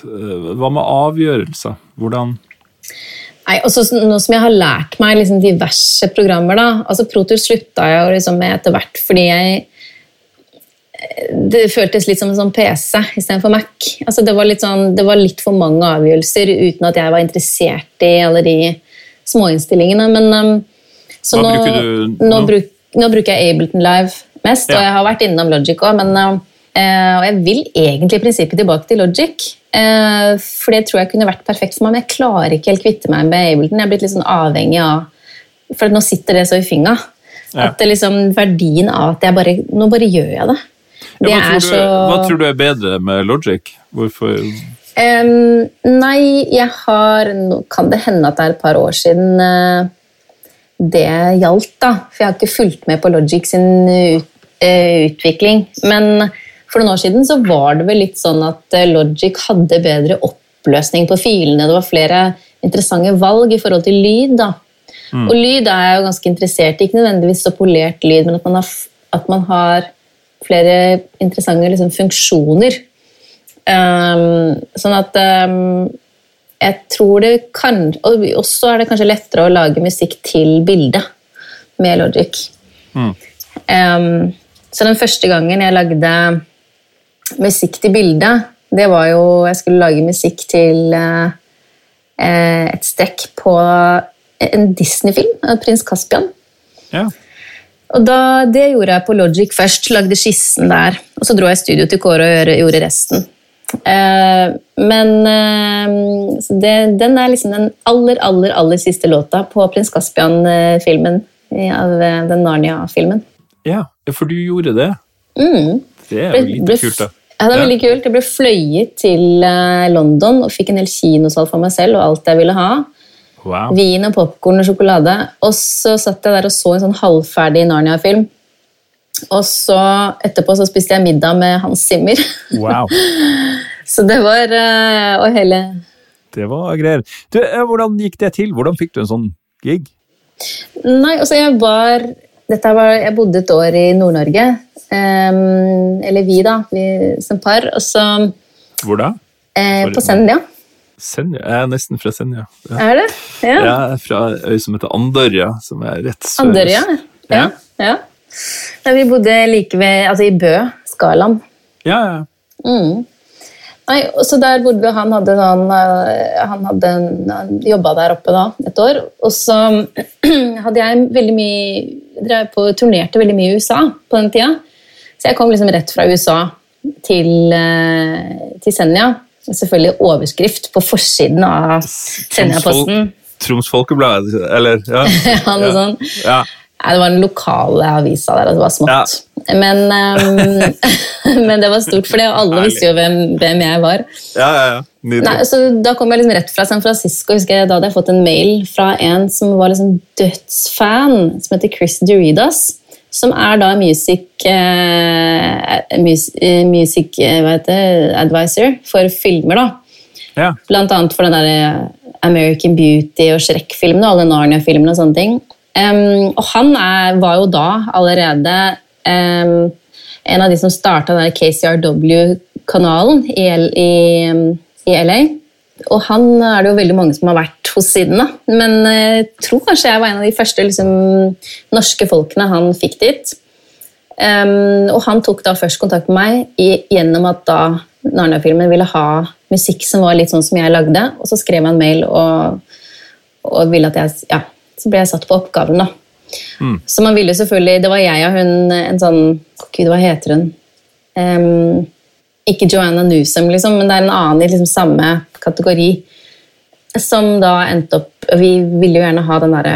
Eh, hva med avgjørelser? Hvordan Nei, også Nå som jeg har lært meg liksom diverse programmer da, altså Protur slutta jeg liksom med etter hvert fordi jeg det føltes litt som en sånn PC istedenfor Mac. Altså det, var sånn, det var litt for mange avgjørelser uten at jeg var interessert i alle de småinnstillingene. Men, um, så nå, nå, bruk, nå, bruker jeg Ableton Live mest, ja. og jeg har vært innom Logic òg. Men um, Eh, og jeg vil egentlig i prinsippet tilbake til Logic. uh, for det tror jeg kunne vært perfekt for meg, men jeg klarer ikke helt kvitte meg med Ableton. Jeg er blitt litt sånn avhengig av For nå sitter det så i finga. Ja. At det liksom, verdien av at jeg bare Nå bare gjør jeg det. Ja, hva, tror du, så... hva, tror du, er bedre med Logic? Hvorfor um, Nei, jeg har Nå kan det hende at det er et par år siden uh, det gjaldt, da. For jeg har ikke fulgt med på Logic sin ut, uh, utvikling. Men for noen år siden så var det vel litt sånn at eh, Logic hadde bedre oppløsning på filene. Det var flere interessante valg i forhold til lyd. da. Mm. Og lyd er jeg jo ganske interessert i. Ikke nødvendigvis så polert lyd, men at man har, at man har flere interessante liksom, funksjoner. Um, sånn at um, jeg tror det kan Og også er det kanskje lettere å lage musikk til bildet med Logic. Mm. Um, så den første gangen jeg lagde musikk til bildet, det var jo Jeg skulle lage musikk til uh, et strekk på en Disney-film av prins Caspian. Ja. Og da, Det gjorde jeg på Logic først. Lagde skissen der. Og så dro jeg i studio til Kåre og gjorde, resten. Eh, men eh, det, den er liksom den aller, aller, aller siste låta på prins Caspian-filmen. Av eh, den Narnia-filmen. Ja, for du gjorde det? Mm. Det er jo litt kult, da. Ja, det er veldig kult. Jeg ble fløyet til eh, London og fikk en hel kinosal for meg selv og alt jeg ville ha. Wow. Vin og popkorn og sjokolade. Og så satt jeg der og så en sånn halvferdig Narnia-film. Og så etterpå så spiste jeg middag med Hans Zimmer. Wow. så det var eh, Og hele Det var greier. Du, eh, hvordan gikk det til? Hvordan fikk du en sånn gig? Nei, altså jeg var, var Jeg bodde et år i Nord-Norge. Um, eller vi, da, vi som par. Og så Hvor da? Eh, på Senja. Senja? Jeg er nesten fra Senja. Ja. Er det? Ja. Jeg er fra øy som heter Andørja, som er rett sør. Andørja, ja. ja. ja. vi bodde like ved Altså i Bø, Skaland. Ja, ja. Mm. Nei, så der bodde han hadde sånn Han hadde jobba der oppe da, et år. Og så hadde jeg veldig mye drev på, turnerte veldig mye i USA på den tida. Så jeg kom liksom rett fra USA til, eh, til Senja. Selvfølgelig overskrift på forsiden av Senja-posten. Troms Folkeblad, eller? Ja, ja noe sånt. Ja. Nei, det var den lokale avisa der, det var smått. Ja. Men, um, men, det var stort for det, og alle visste jo hvem, hvem jeg var. Ja, ja, ja. Nei, så Da kom jeg liksom rett fra San Francisco. husker jeg, Da hadde jeg fått en mail fra en som var liksom dødsfan, som heter Chris Duridas som er da music, uh, music uh, advisor for filmer. da. Ja. Blant annet for den der American Beauty og Shrek-filmene og alle Narnia-filmene. og sånne ting. Um, og han er, var jo da allerede um, en av de som starta KCRW-kanalen i, i, i, LA. Og han er det jo veldig mange som har vært hos siden. da. Men jeg tror kanskje jeg var en av de første liksom, norske folkene han fikk dit. Um, og han tok da først kontakt med meg i, gjennom at da Narnia-filmen ville ha musikk som var litt sånn som jeg lagde. Og så skrev han mail og, og ville at jeg ja, så ble jeg satt på oppgaven. da. Mm. Så man ville selvfølgelig Det var jeg og hun en sånn Gud, hva heter hun? Um, ikke Joanna Newsom, liksom, men det er en annen i liksom samme kategori. Som da endte opp Vi ville jo gjerne ha den derre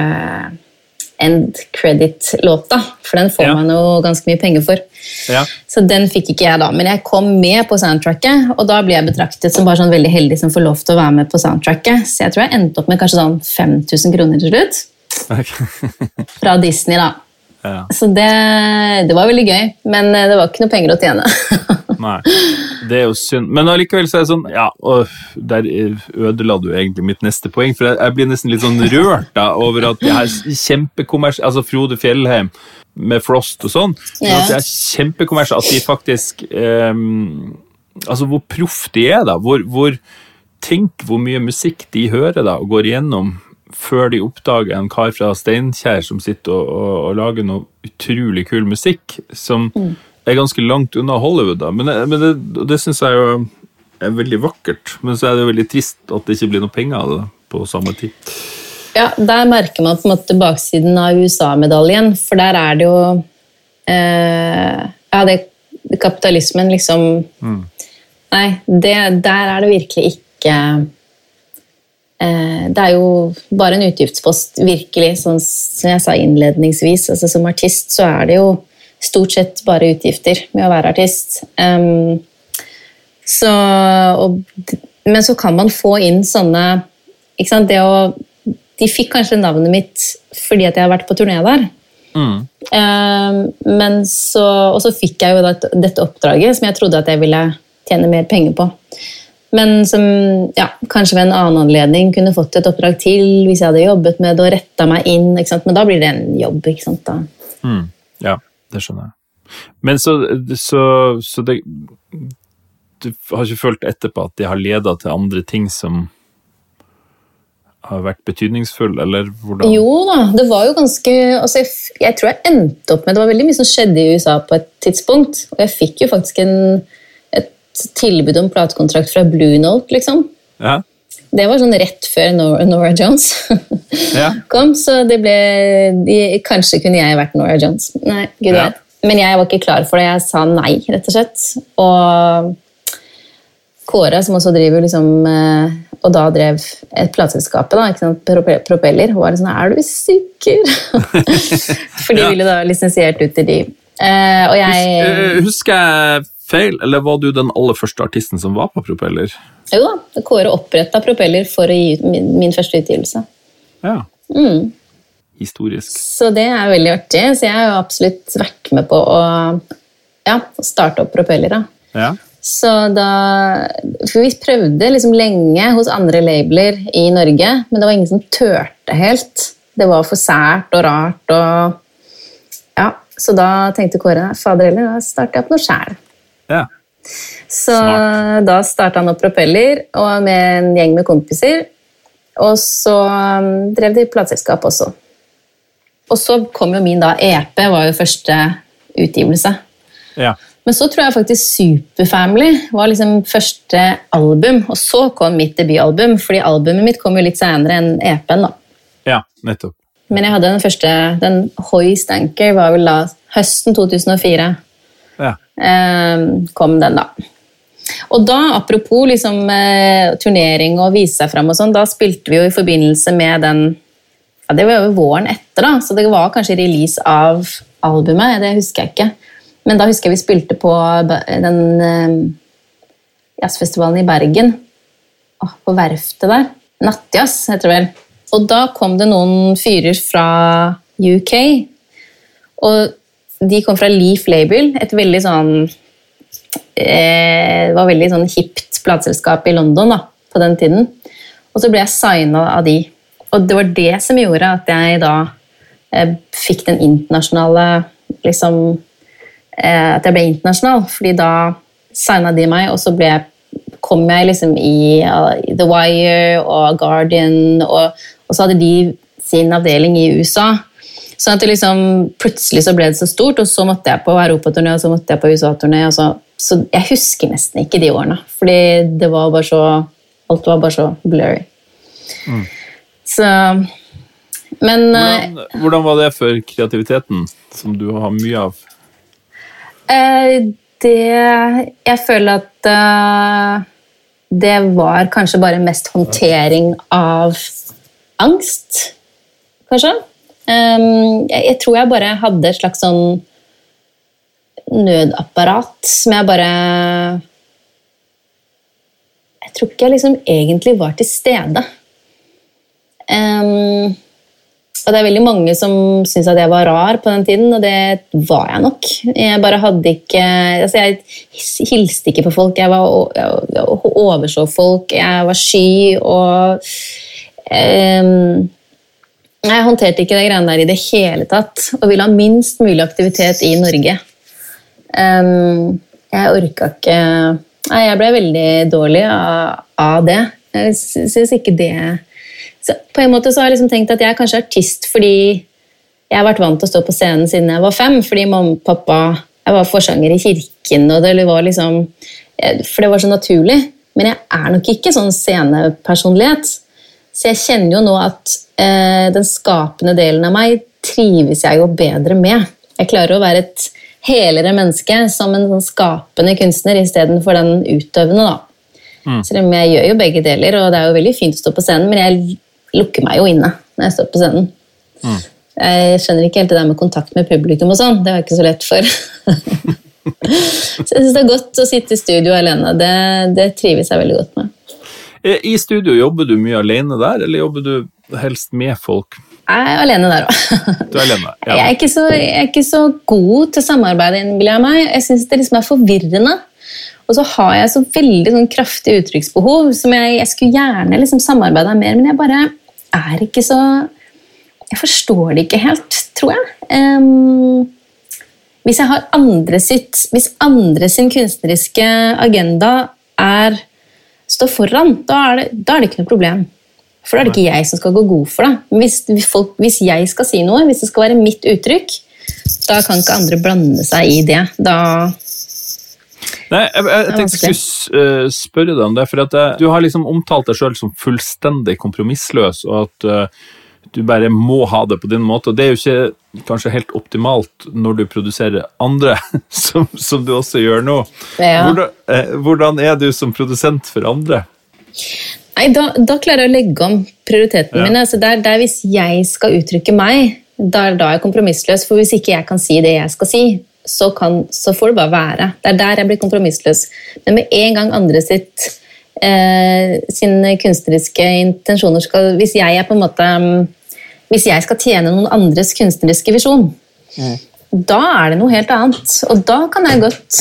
end credit-låta, for den får ja. man jo ganske mye penger for. Ja. Så den fikk ikke jeg da, men jeg kom med på soundtracket, og da ble jeg betraktet som bare sånn veldig heldig som får lov til å være med på soundtracket. Så jeg tror jeg endte opp med kanskje sånn 5000 kroner til slutt. Okay. Fra Disney, da. Ja. Så det, det, var veldig gøy, men eh, det var ikke noe penger å tjene. Nei, det er jo synd. Men allikevel så er det sånn Ja, og der ødela du egentlig mitt neste poeng, for jeg blir nesten litt sånn rørt da, over at det er kjempekommersielle Altså Frode Fjellheim med Frost og sånn. Ja. At det er kjempekommersielle, at de faktisk um, Altså hvor proff de er, da. Hvor, hvor Tenk hvor mye musikk de hører da, og går igjennom før de oppdager en kar fra Steinkjer som sitter og, og, og lager noe utrolig kul musikk, som mm. Er ganske langt unna Hollywood. da. Men, men det, det syns jeg jo er veldig vakkert. Men så er det jo veldig trist at det ikke blir noe penger av det på samme tid. Ja, der merker man på en måte baksiden av USA-medaljen, for der er det jo eh, Ja, det kapitalismen liksom mm. Nei, det, der er det virkelig ikke Eh, det er jo bare en utgiftspost, virkelig. Sånn som jeg sa innledningsvis. Altså, som artist så er det jo stort sett bare utgifter med å være artist. Um, så, og, men så kan man få inn sånne ikke sant, det å, De fikk kanskje navnet mitt fordi at jeg har vært på turné der. Mm. Um, men så, og så fikk jeg jo dette oppdraget som jeg trodde at jeg ville tjene mer penger på men som ja, kanskje ved en annen anledning kunne fått et oppdrag til hvis jeg hadde jobbet med det og retta meg inn. Men da blir det en jobb. ikke sant da? Mm, ja, det skjønner jeg. Men så, så, så det, Du har ikke følt etterpå at det har leda til andre ting som har vært betydningsfulle, eller hvordan? Jo da, det var jo ganske altså jeg, jeg, tror jeg endte opp med Det var veldig mye som skjedde i USA på et tidspunkt, og jeg fikk jo faktisk en tilbud om platekontrakt fra Blue Note, liksom. Ja. Det var sånn rett før Nora, Jones ja. kom, så det ble de, Kanskje kunne jeg vært Nora Jones. Nei, gud ja. vet. Men jeg var ikke klar for det. Jeg sa nei, rett og slett. Og Kåre, som også driver liksom eh, Og da drev et sant? Propeller, var sånn Er du sikker? for de ville da lisensiert ut til de. Uh, og jeg eh, Husker jeg feil, eller var du den aller første artisten som var på Propeller? Jo da, Kåre oppretta Propeller for å gi ut min, min første utgivelse. Ja. Mm. Historisk. Så det er veldig artig. Så jeg har jo absolutt vært med på å ja, starte opp Propeller. Da. Ja. Så da For vi prøvde liksom lenge hos andre labeler i Norge, men det var ingen som turte helt. Det var for sært og rart og Ja, så da tenkte Kåre fader heller, da starter jeg opp noe sjæl. Ja. Så Smart. da starta han opp Propeller og med en gjeng med kompiser. Og så um, drev de plateselskap også. Og så kom jo min da EP, var jo første utgivelse. Ja. Men så tror jeg faktisk Superfamily var liksom første album, og så kom mitt debutalbum, fordi albumet mitt kom jo litt senere enn EP-en. da. Ja, nettopp. Men jeg hadde den første, den Hoy Stanker, var vel da høsten 2004. Ja. Ehm, kom den, da. Og da, apropos liksom, eh, turnering og vise seg fram og sånn, da spilte vi jo i forbindelse med den ja, Det var jo våren etter, da, så det var kanskje release av albumet. Det husker jeg ikke. Men da husker jeg vi spilte på den eh, jazzfestivalen i Bergen. Oh, på verftet der. Nattjazz, heter det vel. Og da kom det noen fyrer fra UK. Og de kom fra Leaf Label, et veldig sånn eh, var veldig sånn hipt plateselskap i London da, på den tiden. Og så ble jeg signa av de. Og det var det som gjorde at jeg da eh, fikk den internasjonale liksom eh, At jeg ble internasjonal, fordi da signa de meg, og så jeg, kom jeg liksom i uh, The Wire og Guardian, og, og så hadde de sin avdeling i USA. Sånn at det liksom, plutselig så ble det så stort, og så måtte jeg på europaturné og så måtte jeg på USA-turné. Så, så, jeg husker nesten ikke de årene, fordi det var bare så Alt var bare så blurry. Mm. Så Men hvordan, eh, hvordan, var det for kreativiteten, som du har mye av? Eh, det Jeg føler at uh, det var kanskje bare mest håndtering av angst, kanskje. Jeg, jeg, tror jeg bare hadde et slags sånn nødapparat som jeg bare Jeg tror ikke jeg liksom egentlig var til stede. Um, og det er veldig mange som syns at jeg var rar på den tiden, og det var jeg nok. Jeg bare hadde ikke altså Jeg hilste ikke på folk, jeg, var, jeg overså folk, jeg var sky og um, Jeg håndterte ikke det greiene der i det hele tatt, og ville ha minst mulig aktivitet i Norge. Um, jeg orka ikke Nei, jeg ble veldig dårlig av, av det. Jeg syns ikke det så på en måte så har jeg liksom tenkt at jeg er kanskje artist fordi jeg har vært vant til å stå på scenen siden jeg var fem. Fordi mamma og pappa Jeg var forsanger i kirken, og det var liksom For det var så naturlig. Men jeg er nok ikke sånn scenepersonlighet. Så jeg kjenner jo nå at eh, den skapende delen av meg trives jeg jo bedre med. Jeg klarer å være et helere menneske som en sånn skapende kunstner istedenfor den utøvende. da. Mm. Selv om jeg gjør jo begge deler, og det er jo veldig fint å stå på scenen, men jeg lukker meg jo inne når jeg står på scenen. Mm. Jeg skjønner ikke helt det der med kontakt med publikum og sånn. Det har jeg ikke så lett for. så jeg syns det er godt å sitte i studio alene. Det, det trives jeg veldig godt med. Eh, I studio, jobber du mye alene der, eller jobber du helst med folk? Jeg er alene der òg. Ja. Jeg, jeg er ikke så god til samarbeid, innbiller jeg meg. Jeg syns det liksom er forvirrende. Og så har jeg så veldig sånn kraftig uttrykksbehov som jeg, jeg skulle gjerne liksom samarbeida mer, men jeg bare er ikke så Jeg forstår det ikke helt, tror jeg. Um, hvis jeg har andre sitt Hvis andre sin kunstneriske agenda er står foran, da er, det, da er det ikke noe problem. For da er det ikke jeg som skal gå god for det. Hvis, folk, hvis jeg skal si noe, hvis det skal være mitt uttrykk, da kan ikke andre blande seg i det. Da, Nei, jeg, jeg, jeg tenkte jeg skulle uh, spørre deg om det. For at uh, du har liksom omtalt deg sjøl som fullstendig kompromissløs, og at uh, du bare må ha det på din måte. og Det er jo ikke kanskje helt optimalt når du produserer andre, som, som du også gjør nå. Ja. Hvordan, hvordan, er du som produsent for andre? Nei, da, da klarer jeg å legge om prioritetene ja. mine. Altså der, der hvis jeg skal uttrykke meg, da er jeg kompromissløs. For hvis ikke jeg kan si det jeg skal si, så, kan, så, får det bare være. Det er der jeg blir kompromissløs. Men med en gang andre sitt eh, sine kunstneriske intensjoner skal Hvis jeg er på en måte Hvis jeg skal tjene noen andres kunstneriske visjon, mm. da er det noe helt annet. Og da kan jeg godt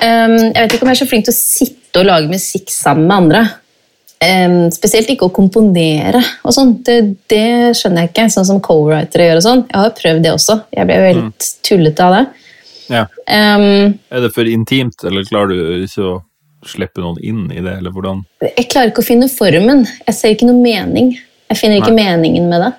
um, Jeg vet ikke om jeg er så flink til å sitte og lage musikk sammen med andre. Um, spesielt ikke å komponere og sånn. Det, det, skjønner jeg ikke, sånn som co-writere gjør. og sånn. Jeg har prøvd det også. Jeg ble jo helt mm. tullete av det. Ja. Um, er det for intimt, eller klarer du ikke å slippe noen inn i det? eller hvordan? Jeg klarer ikke å finne formen. Jeg ser ikke noe mening. Jeg finner ikke Nei. meningen med det.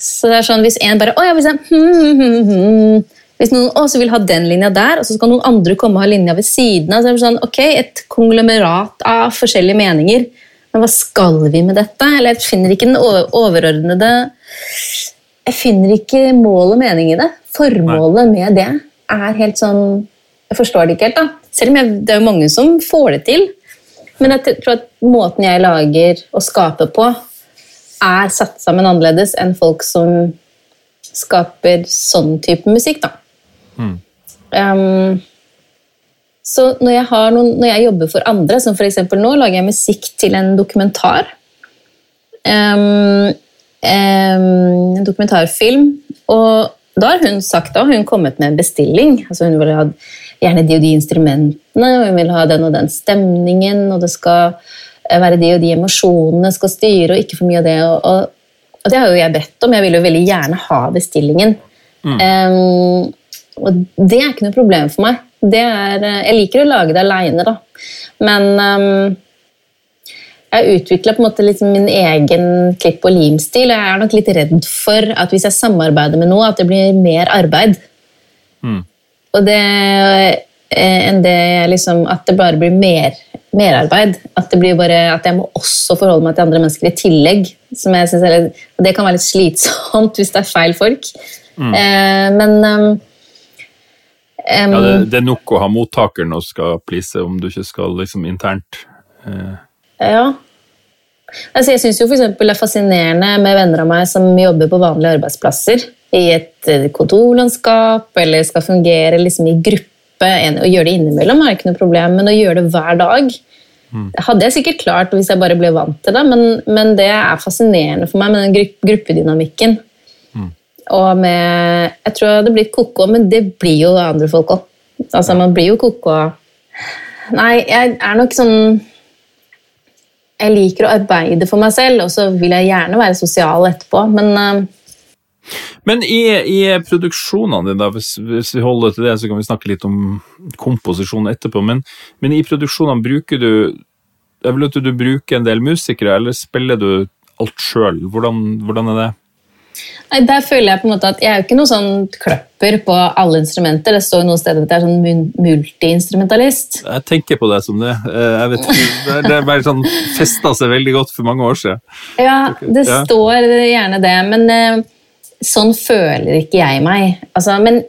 Så det er sånn, Hvis en bare å, ja, hvis, jeg, hmm, hmm, hmm, hvis noen også vil ha den linja der, og så skal noen andre komme og ha linja ved siden av, så er det sånn, ok, et konglomerat av forskjellige meninger. Men hva skal vi med dette? Eller Jeg finner ikke den overordnede Jeg finner ikke mål og mening i det. Formålet med det er helt sånn Jeg forstår det ikke helt, da. Selv om jeg, det er jo mange som får det til. Men jeg tror at måten jeg lager og skaper på, er satt sammen annerledes enn folk som skaper sånn type musikk, da. Mm. Um, så når jeg, noen, når jeg, jobber for andre, som f.eks. nå, lager jeg musikk til en dokumentar. Um, um, en dokumentarfilm. Og da har hun sagt da, hun kommet med en bestilling. Altså hun vil ha gjerne de og de instrumentene, hun vil ha den og den stemningen, og det skal være de og de emosjonene skal styre, og ikke for mye av det. Og, og, og det har jo jeg bedt om. Jeg vil jo veldig gjerne ha bestillingen. Mm. Um, og det er ikke noe problem for meg. Er, eh, jeg liker å lage det aleine, da. Men um, jeg utvikla liksom min egen klipp- og limstil. Jeg er nok litt redd for at hvis jeg samarbeider med noe, at det blir mer arbeid. Mm. Og det eh, enn det liksom At det bare blir mer merarbeid. At, det blir bare, at jeg må også forholde meg til andre mennesker i tillegg. Som jeg synes er, det kan være litt slitsomt hvis det er feil folk. Mm. Eh, men um, Um, ja, det, det, er nok å ha mottakeren og skal please om du ikke skal liksom internt eh. Ja. Altså, jeg syns f.eks. det er fascinerende med venner av meg som jobber på vanlige arbeidsplasser. I et eh, kontorlandskap, eller skal fungere liksom i gruppe. Å gjøre det innimellom er ikke noe problem, men å gjøre det hver dag mm. Hadde jeg sikkert klart hvis jeg bare ble vant til det, men, men det er fascinerende for meg med den gruppedynamikken. Mm. Og med Jeg tror jeg hadde blitt ko-ko, men det blir jo andre folk òg. Altså, man blir jo ko-ko Nei, jeg er nok sånn jeg liker å arbeide for meg selv, og så vil jeg gjerne være sosial etterpå, men uh, men i, i produksjonene dine, hvis, hvis, vi holder til det, så kan vi snakke litt om komposisjon etterpå. Men, men i produksjonene bruker du Jeg vil at du bruker en del musikere, eller spiller du alt sjøl? Hvordan, hvordan er det? Nei, Der føler jeg på en måte at jeg er jo ikke noe sånn kløpper på alle instrumenter. Det står jo noen steder at jeg er sånn multiinstrumentalist. Jeg tenker på deg som det. Eh, jeg vet ikke, Det er bare sånn festa seg veldig godt for mange år siden. Ja, det ja. står gjerne det, men eh, sånn føler ikke jeg meg. Altså, men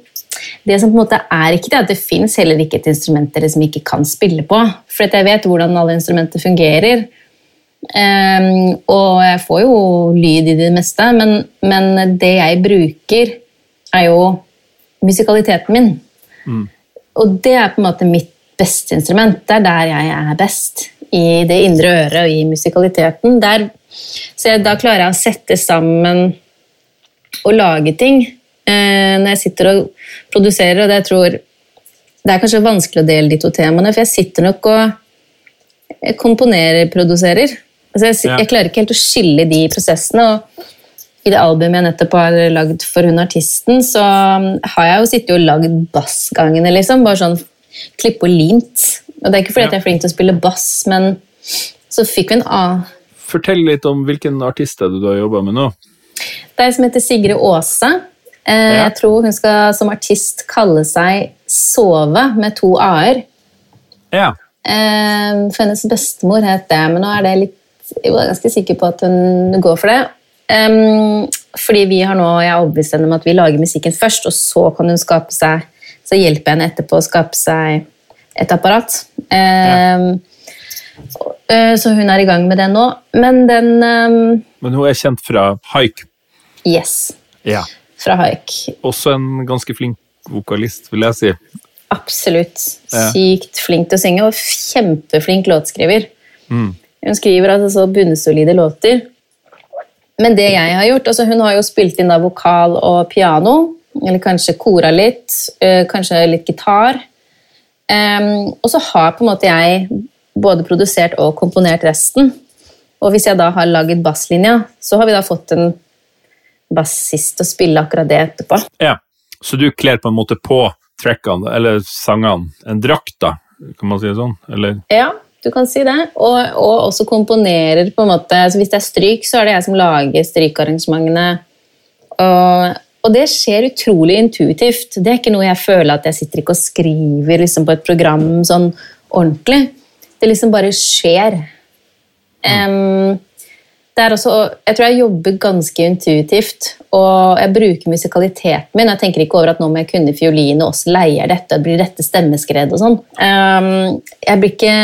det som på en måte er ikke det at det fins heller ikke et instrument dere som ikke kan spille på. For jeg vet hvordan alle instrumenter fungerer. Um, og jeg får jo lyd i det meste, men, men, det jeg bruker, er jo musikaliteten min. Mm. Og det er på en måte mitt beste instrument. Det er der jeg er best. I det indre øret og i musikaliteten. Der, så jeg, da klarer jeg å sette sammen og lage ting. eh, når jeg sitter og produserer, og det jeg tror Det er kanskje vanskelig å dele de to temaene, for jeg sitter nok og komponerer, produserer. Altså jeg, ja. jeg, klarer ikke helt å skille de prosessene. og I det albumet jeg nettopp har lagd for hun artisten, så har jeg jo sittet og lagd bassgangene, liksom. Bare sånn klippe og limt. Og det er ikke fordi ja. jeg er flink til å spille bass, men så fikk vi en A. Fortell litt om hvilken artist er det du har jobba med nå? Det er en som heter Sigrid Aase. Eh. Jeg tror hun skal som artist kalle seg Sove med to a-er. Ja. Eh, for hennes bestemor het det, men nå er det litt jeg var ganske sikker på at hun går for det. Um, fordi vi har nå, jeg er overbevist om at vi lager musikken først, og så kan hun skape seg Så hjelper jeg henne etterpå å skape seg et apparat. Um, ja. Så hun er i gang med det nå. Men den um, Men hun er kjent fra haik? Yes. Ja. Fra haik. Også en ganske flink vokalist, vil jeg si. Absolutt. Sykt flink til å synge, og kjempeflink låtskriver. Mm. Hun skriver altså så bunnsolide låter. Men det jeg har gjort altså Hun har jo spilt inn da vokal og piano, eller kanskje kora litt, øh, kanskje litt gitar. Um, og så har på en måte jeg både produsert og komponert resten. Og hvis jeg da har laget basslinja, så har vi da fått en bassist å spille akkurat det etterpå. Ja, Så du kler på en måte på trackene, eller sangene, en drakt, da? Kan man si det sånn? Eller? Ja, du kan si det. Og, og også komponerer på en måte så Hvis det er stryk, så er det jeg som lager strykarrangementene. Og, og, det skjer utrolig intuitivt. Det er ikke noe jeg føler at jeg sitter ikke og skriver liksom, på et program sånn ordentlig. Det liksom bare skjer. Um, det er også, jeg tror jeg jobber ganske intuitivt, og jeg bruker musikaliteten min. Jeg tenker ikke over at nå må jeg kunne fiolin, og også leier dette, blir dette stemmeskred og sånn. Um, jeg blir ikke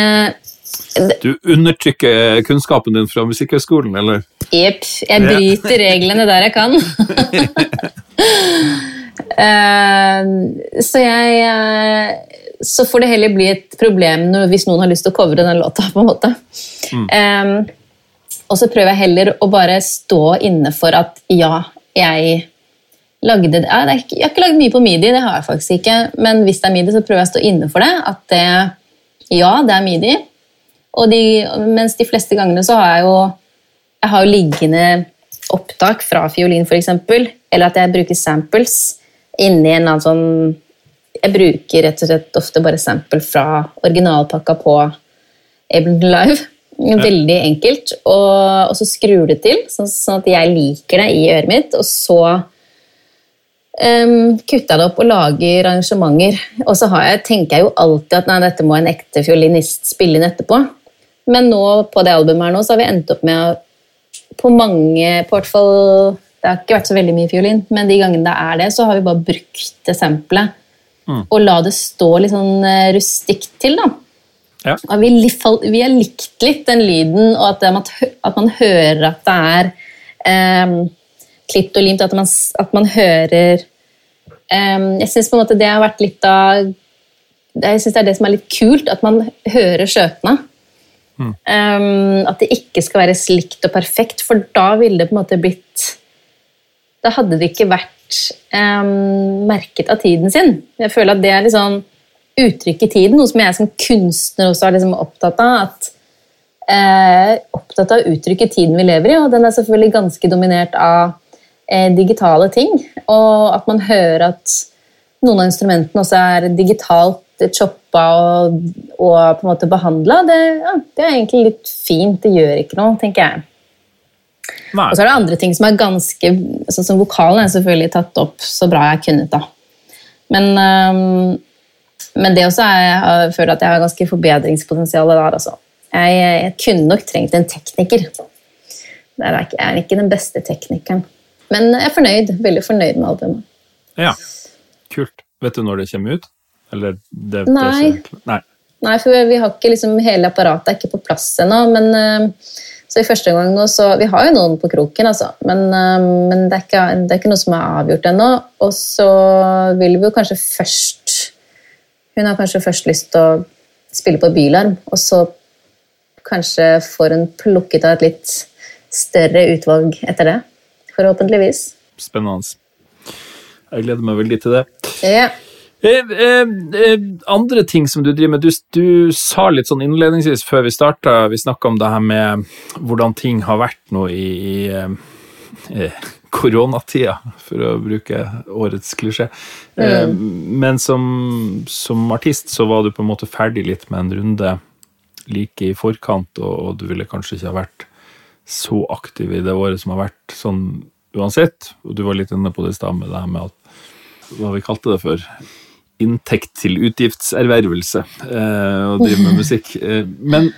du undertrykker kunnskapen din fra Musikkhøgskolen, eller? Jepp. Jeg bryter reglene der jeg kan. uh, så jeg uh, Så får det heller bli et problem hvis noen har lyst til å covre den låta. på en måte. Mm. Og så prøver jeg heller å bare stå inne for at ja, jeg lagde det. Jeg har ikke lagd mye på midi, det har jeg faktisk ikke. Men hvis det er midi, så prøver jeg å stå inne for det. At det, ja, det er midi. De, mens de fleste gangene så har jeg jo jeg har jo liggende opptak fra fiolin, f.eks. Eller at jeg bruker samples inni en annen sånn Jeg bruker rett og slett ofte bare sample fra originalpakka på Ableton Live. Veldig enkelt. Og, og, så skrur det til, sånn, sånn, at jeg liker det i øret mitt. Og så um, kutter jeg det opp og lager arrangementer. Og så jeg, tenker jeg jo alltid at nei, dette må en ekte fiolinist spille inn etterpå. Men nå på det albumet her nå, så har vi endt opp med på mange på hvert fall, Det har ikke vært så veldig mye fiolin, men de gangene det er det, så har vi bare brukt det samplet mm. og la det stå litt sånn eh, rustikt til. da. Ja. Vi, vi, har likt litt den lyden, og at, man, at man hører at det er um, klipt og limt, at man, at man hører um, Jeg syns det har vært litt av Jeg synes det er det som er litt kult, at man hører skjøtene. Mm. Um, at det ikke skal være slikt og perfekt, for da ville det på en måte blitt Da hadde det ikke vært merket av tiden sin. Jeg føler at det er litt sånn uttrykk i tiden, noe som jeg som kunstner også er liksom opptatt av. at eh, Opptatt av uttrykk i tiden vi lever i, og den er selvfølgelig ganske dominert av eh, digitale ting. Og at man hører at noen av instrumentene også er digitalt choppa og, og på en måte behandla, det, ja, det, er egentlig litt fint. Det gjør ikke noe, tenker jeg. Nei. Og så er det andre ting som er ganske sånn som Vokalen er selvfølgelig tatt opp så bra jeg kunne. da. Men um, men det også er, jeg føler at jeg har ganske forbedringspotensial der. Altså. Jeg, jeg, kunne nok trengt en tekniker. Jeg er, ikke, jeg er ikke den beste teknikeren. Men jeg er fornøyd. Veldig fornøyd med albumet. Ja, kult. Vet du når det kommer ut? Eller det, Nei. Det Nei. Nei. for vi har ikke liksom, hele apparatet er ikke på plass ennå. Men uh, så i første gang nå, så Vi har jo noen på kroken, altså. Men, uh, men det, er ikke, det, er ikke, noe som er avgjort ennå. Og så vil vi jo kanskje først hun har kanskje først lyst til å spille på bylarm, og så kanskje får hun plukket av et litt større utvalg etter det. Forhåpentligvis. Spennende. Jeg gleder meg veldig til det. Ja. Eh, eh, eh, andre ting som du driver med, du, du sa litt sånn innledningsvis før vi starta, vi snakka om det her med hvordan ting har vært nå i, i eh, koronatida, for å bruke årets klisjé. Eh, mm. Men som, som, artist så var du på en måte ferdig litt med en runde like i forkant, og, og, du ville kanskje ikke ha vært så aktiv i det året som har vært sånn uansett. Og du var litt inne på det i stad med det her med at hva vi kalte det for inntekt til utgiftservervelse, eh, og drive med musikk. Eh, men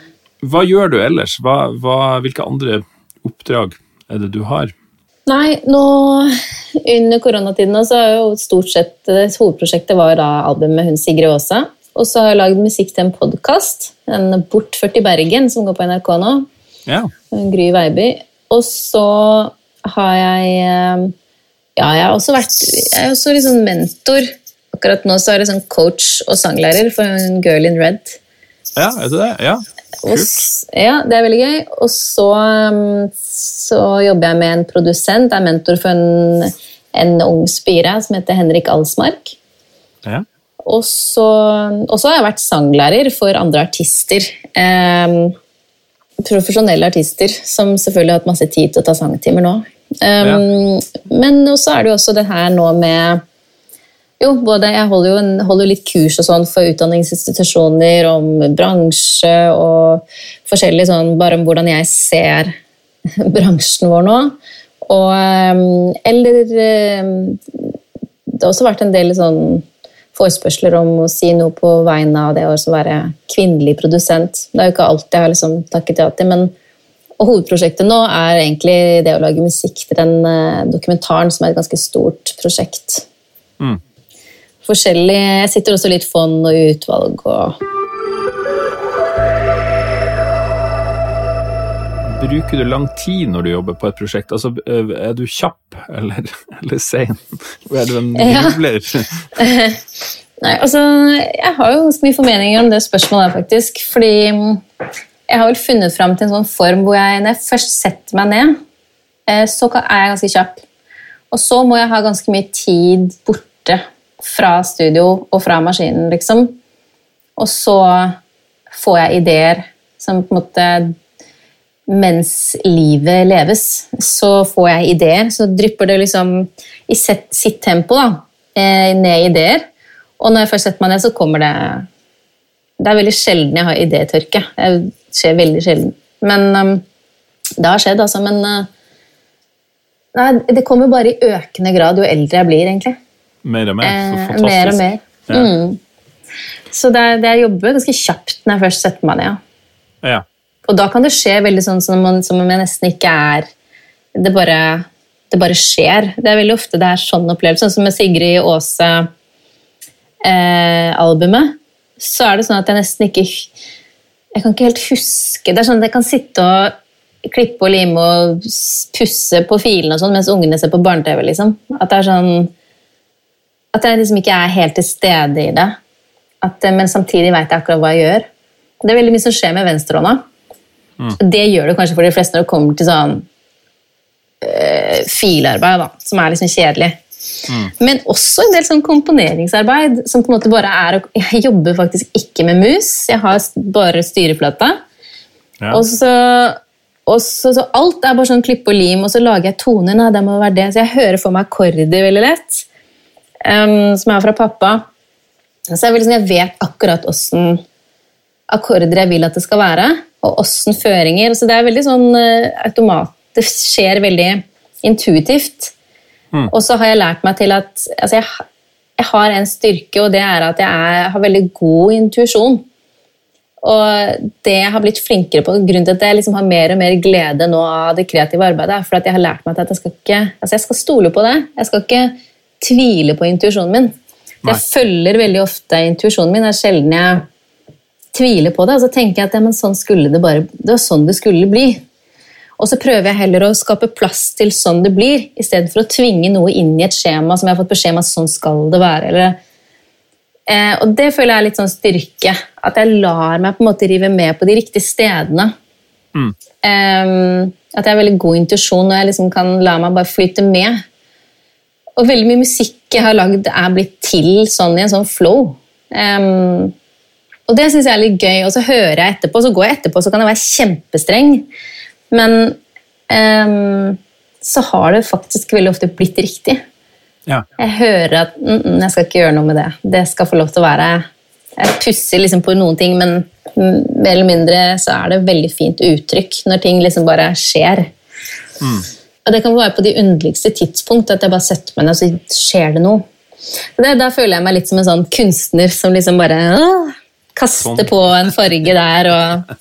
hva gjør du ellers? Hva, hva, hvilke andre oppdrag er det du har? Nei, nå under koronatiden så har jo stort sett hovedprosjektet var da albumet med hun Sigrid Aase. Og så har jeg lagd musikk til en podkast, en Bortført i Bergen, som går på NRK nå. Ja. Gry Veiby. Og så har jeg eh, Ja, jeg har også vært Jeg er også liksom mentor. Akkurat nå så er jeg sånn coach og sanglærer for en Girl in Red. Ja, er det det? Ja. Kult. ja, det er veldig gøy. Og så, um, så, jobber jeg med en produsent. Jeg er mentor for en, en ung spire som heter Henrik Alsmark. Ja. Og så, har jeg vært sanglærer for andre artister. Eh, profesjonelle artister som selvfølgelig har hatt masse tid til å ta sangtimer nå. Um, ja. Men så er det jo også det her nå med jo, både, jeg holder jo, en, holder litt kurs og sånn for utdanningsinstitusjoner om bransje og forskjellig sånn, bare om hvordan jeg ser bransjen vår nå. Og ehm, Eller ehm, Det har også vært en del sånn forespørsler om å si noe på vegne av det å være kvinnelig produsent. Det er jo ikke alt jeg har liksom takket ja til, men hovedprosjektet nå er egentlig det å lage musikk til den uh, dokumentaren, som er et ganske stort prosjekt. Mm forskjellig Jeg sitter også litt fond og utvalg og Bruker du lang tid når du jobber på et prosjekt? Altså, er du kjapp eller, eller sein? Er du en jubler? Ja. Nei, altså, jeg har jo ganske mye formeninger om det spørsmålet, faktisk. Fordi jeg har vel funnet fram til en sånn form hvor jeg, når jeg først setter meg ned, eh, så er jeg ganske kjapp. Og så må jeg ha ganske mye tid borte fra studio og fra maskinen, liksom. Og så får jeg ideer som på en måte Mens livet leves, så får jeg ideer. Så drypper det liksom i sitt tempo da, eh, ned ideer. Og når jeg først setter meg ned, så kommer det Det er veldig sjelden jeg har idétørke. Det skjer veldig sjelden. Men um, det har skjedd, altså. Men uh, nei, det kommer bare i økende grad jo eldre jeg blir, egentlig. Mer og mer. Så fantastisk. Eh, mer og mer. Ja. Mm. Så det, det jeg jobber ganske kjapt når jeg først setter meg ned. Ja. ja. Og da kan det skje veldig sånn som, man, som om jeg nesten ikke er det bare, det bare skjer. Det er veldig ofte det er sånn opplevelse. Som med Sigrid Aase eh, så er det sånn at jeg nesten ikke Jeg kan ikke helt huske Det er sånn at jeg kan sitte og klippe og lime og pusse på filene og sånn mens ungene ser på barne-TV. Liksom. At det er sånn At jeg liksom ikke er helt til stede i det. At, men samtidig veit jeg akkurat hva jeg gjør. Det er veldig mye som skjer med venstrehånda. Mm. Det gjør det kanskje for de fleste når det kommer til sånn øh, filarbeid, da, som er liksom kjedelig. Mm. Men også en del sånn komponeringsarbeid. som på en måte bare er Jeg jobber faktisk ikke med mus, jeg har bare styreflata. Ja. Og, så, og så, så, alt er bare sånn klippe og lim, og så lager jeg toner. Nei, det må være det. Så jeg hører for meg akkorder veldig lett, um, som er fra pappa. Så jeg, liksom, jeg vet akkurat åssen akkorder jeg vil at det skal være, og åssen føringer. Så det er veldig sånn uh, automat Det skjer veldig intuitivt. Mm. Og så har jeg lært meg til at altså jeg, jeg, har en styrke, og det er at jeg er, har veldig god intuisjon. Og det jeg har blitt flinkere på, grunnen til at jeg liksom har mer og mer glede nå av det kreative arbeidet, er fordi at jeg har lært meg at jeg skal, ikke, altså jeg skal stole på det. Jeg skal ikke tvile på intuisjonen min. Nei. Jeg følger veldig ofte intuisjonen min. Det er sjelden jeg tviler på det. Og så tenker jeg at ja, sånn det, bare, det var sånn det skulle bli. Og så prøver jeg heller å skape plass til sånn det blir, i stedet for å tvinge noe inn i et skjema som jeg har fått beskjed om at sånn skal det være. Eller, eh, og det føler jeg er litt sånn styrke. At jeg lar meg på en måte rive med på de riktige stedene. Mm. Um, at jeg har veldig god intuisjon og jeg liksom kan la meg bare flyte med. Og veldig mye musikk jeg har lagd, er blitt til sånn i en sånn flow. Um, og det syns jeg er litt gøy. Og så hører jeg etterpå, så går jeg etterpå, så kan jeg være kjempestreng. Men um, så har det faktisk veldig ofte blitt riktig. Ja. Jeg hører at mm, mm, jeg skal ikke gjøre noe med det. Det skal få lov til å være Jeg pusser liksom på noen ting, men mer eller mindre så er det veldig fint uttrykk når ting liksom bare skjer. Mm. Og det kan være på de underligste tidspunkt at jeg bare setter meg ned, og så skjer det noe. Det, da føler jeg meg litt som en sånn kunstner som liksom bare åh, kaster sånn. på en farge der og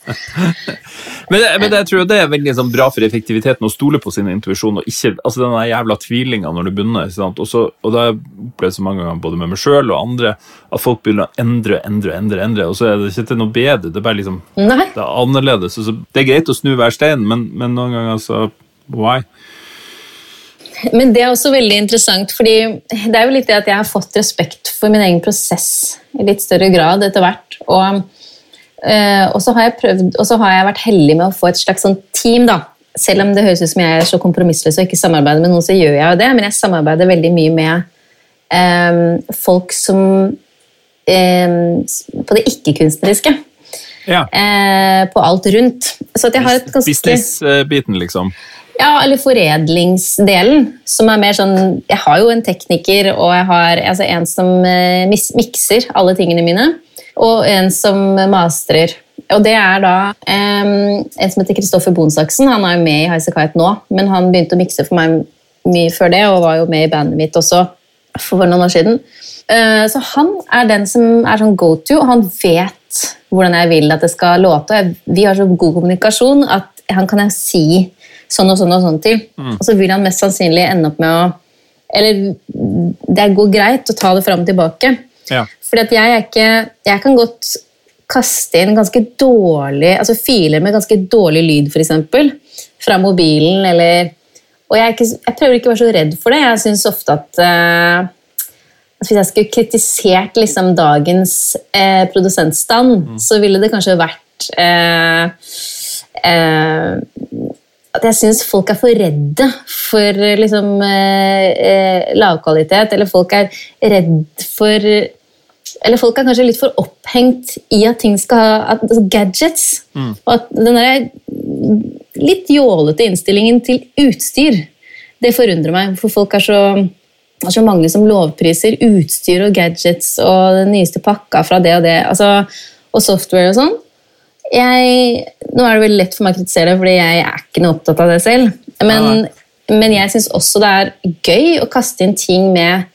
men, men, jeg tror det er veldig sånn, bra for effektiviteten å stole på sin intuisjon og ikke altså den jævla tvilinga når du begynner. Og, så, og det har jeg så mange ganger både med meg sjøl og andre at folk begynner å endre endre, endre, endre, og så er det ikke til noe bedre. Det er bare liksom, det er annerledes. Så, det er greit å snu hver stein, men, men noen ganger så why? Men det er også veldig interessant, fordi det er jo litt det at jeg har fått respekt for min egen prosess i litt større grad etter hvert. Og, øh, og, så har jeg prøvd, og så har jeg vært heldig med å få et slags sånn team, da. Selv om det høres ut som jeg er så kompromissløs og ikke samarbeider med noen, så gjør jeg jo det, men jeg samarbeider veldig mye med øh, folk som øh, På det ikke-kunstneriske. Ja. på alt rundt. Så at jeg har et ganske Business-biten, liksom? Ja, eller foredlingsdelen, som er mer sånn Jeg har jo en tekniker og jeg har altså en som uh, mikser alle tingene mine, og en som mastrer. Og det er da um, en som heter Kristoffer Bonsaksen. Han er jo med i Highasakite nå, men han begynte å mikse for meg mye før det, og var jo med i bandet mitt også for noen år siden. Uh, så han er den som er sånn go to, og han vet hvordan jeg vil at det skal låte. Vi har så god kommunikasjon at han kan jeg si sånn og sånn og sånn til. Mm. Og så vil han mest sannsynlig ende opp med å Eller det går greit å ta det fram og tilbake. Ja. Fordi at jeg er ikke Jeg kan godt kaste inn ganske dårlig Altså filer med ganske dårlig lyd, f.eks. Fra mobilen eller Og jeg, ikke, jeg, prøver ikke å være så redd for det. Jeg syns ofte at uh, hvis jeg skulle kritisert liksom, dagens eh, produsentstand, mm. så ville det kanskje vært eh, eh, at jeg syns folk er for redde for liksom, eh, eh, lavkvalitet, eller folk er redd for Eller folk er kanskje litt for opphengt i at ting skal ha at, altså gadgets. Mm. Og at den der litt jålete innstillingen til utstyr, det forundrer meg. For folk er så det er så mange som lovpriser utstyr og gadgets og den nyeste pakka fra det og det, altså, og software og sånn jeg, Nå er det veldig lett for meg å kritisere, fordi jeg er ikke noe opptatt av det selv. Men, men jeg syns også det er gøy å kaste inn ting med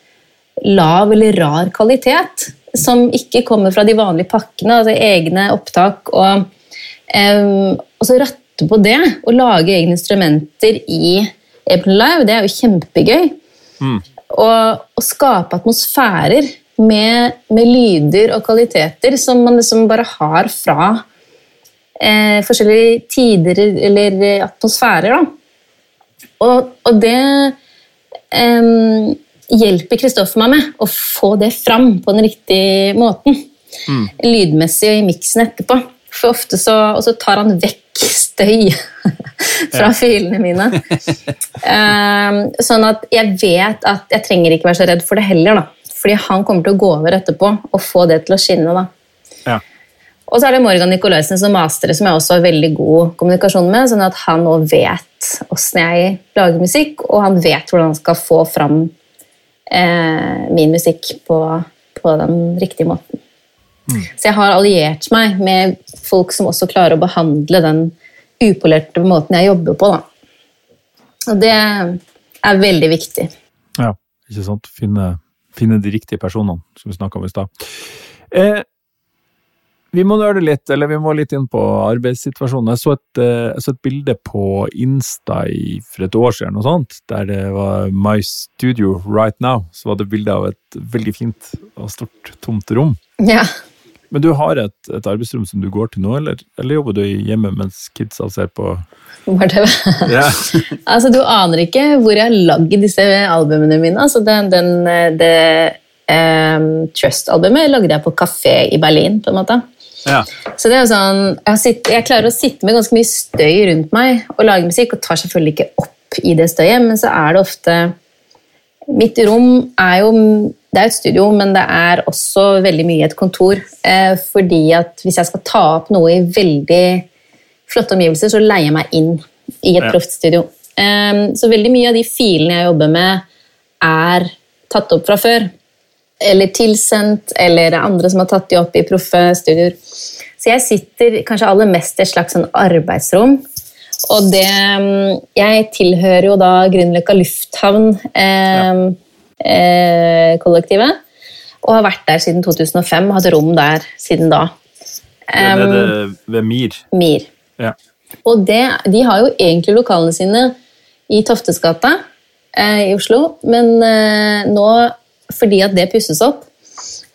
lav eller rar kvalitet. Som ikke kommer fra de vanlige pakkene, altså egne opptak. Og, um, og så ratte på det og lage egne instrumenter i Ableton Live, det er jo kjempegøy. Mm. Og, og skape atmosfærer med, med, lyder og kvaliteter som man liksom bare har fra eh, forskjellige tider eller atmosfærer. Da. Og, og det eh, hjelper Kristoffer meg med å få det fram på den riktige måten. Mm. Lydmessig i miksen etterpå. For ofte så, Og så tar han vekk støy fra filene mine. um, sånn at jeg vet at jeg trenger ikke være så redd for det heller. da. Fordi han kommer til å gå over etterpå og få det til å skinne. da. Ja. Og så er det Morgan Nicolaisen som master, som jeg også har veldig god kommunikasjon med. sånn at han nå vet åssen jeg lager musikk, og han vet hvordan han skal få fram eh, min musikk på, på den riktige måten. Mm. Så jeg har alliert meg med folk som også klarer å behandle den upolerte måten jeg jobber på. Da. Og det er veldig viktig. Ja, ikke sant. Finne, finne de riktige personene, som vi snakka om i stad. Eh, vi må nøle litt, eller vi må litt inn på arbeidssituasjonen. Jeg så et, eh, jeg så et bilde på Insta i, for et år siden, noe sånt, der det var My Studio Right Now. Så var det bilde av et veldig fint og stort, tomt rom. Ja. Men du har et, et, arbeidsrom som du går til nå, eller, eller jobber du hjemme mens kidsa ser på Barne-TV? Ja. altså, du aner ikke hvor jeg har lagd disse albumene mine. Altså, den, den, det um, Trust-albumet lagde jeg på kafé i Berlin, på en måte. Ja. Så det er jo sånn, jeg, sitt, jeg, klarer å sitte med ganske mye støy rundt meg og lage musikk, og tar selvfølgelig ikke opp i det støyet, men så er det ofte Mitt rom er jo det er et studio, men det er også veldig mye et kontor. Eh, fordi at hvis jeg skal ta opp noe i veldig flotte omgivelser, så leier jeg meg inn i et ja. proft studio. Eh, så veldig mye av de filene jeg jobber med, er tatt opp fra før. Eller tilsendt, eller andre som har tatt de opp i proffe studioer. Så jeg sitter kanskje aller mest i et slags sånn arbeidsrom. Og det Jeg tilhører jo da Grünerløkka lufthavn. Eh, ja eh, kollektivet. Og har vært der siden 2005 og hatt rom der siden da. Um, det er det ved MIR? MIR. Ja. Og det, de har jo egentlig lokalene sine i Toftesgata eh, i Oslo, men eh, nå, fordi at det pusses opp,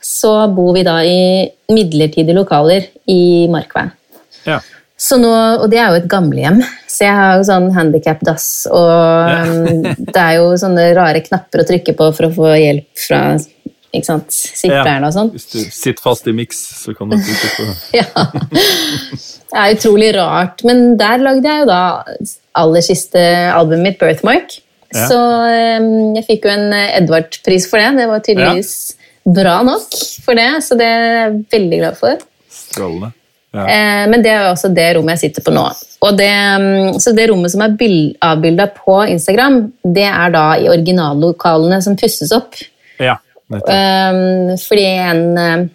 så bor vi da i midlertidige lokaler i Markveien. Ja. Nå, og det er jo et gamlehjem, så jeg har jo sånn handikap-dass. Og ja. Um, det er jo sånne rare knapper å trykke på for å få hjelp fra sykepleierne og sånn. Hvis du sitter fast i miks, så kan du trykke på Ja. Det er utrolig rart. Men der lagde jeg jo da aller siste albumet mitt, 'Birthmark'. Ja. Så jeg fikk jo en Edvard-pris for det. Det var tydeligvis bra nok for det, så det er jeg veldig glad for. Strålende. Ja. Eh, men det er jo også det rommet jeg sitter på nå. Det, så det rommet som er avbilda på Instagram, det er da i originallokalene som pusses opp. Ja, fordi en eh,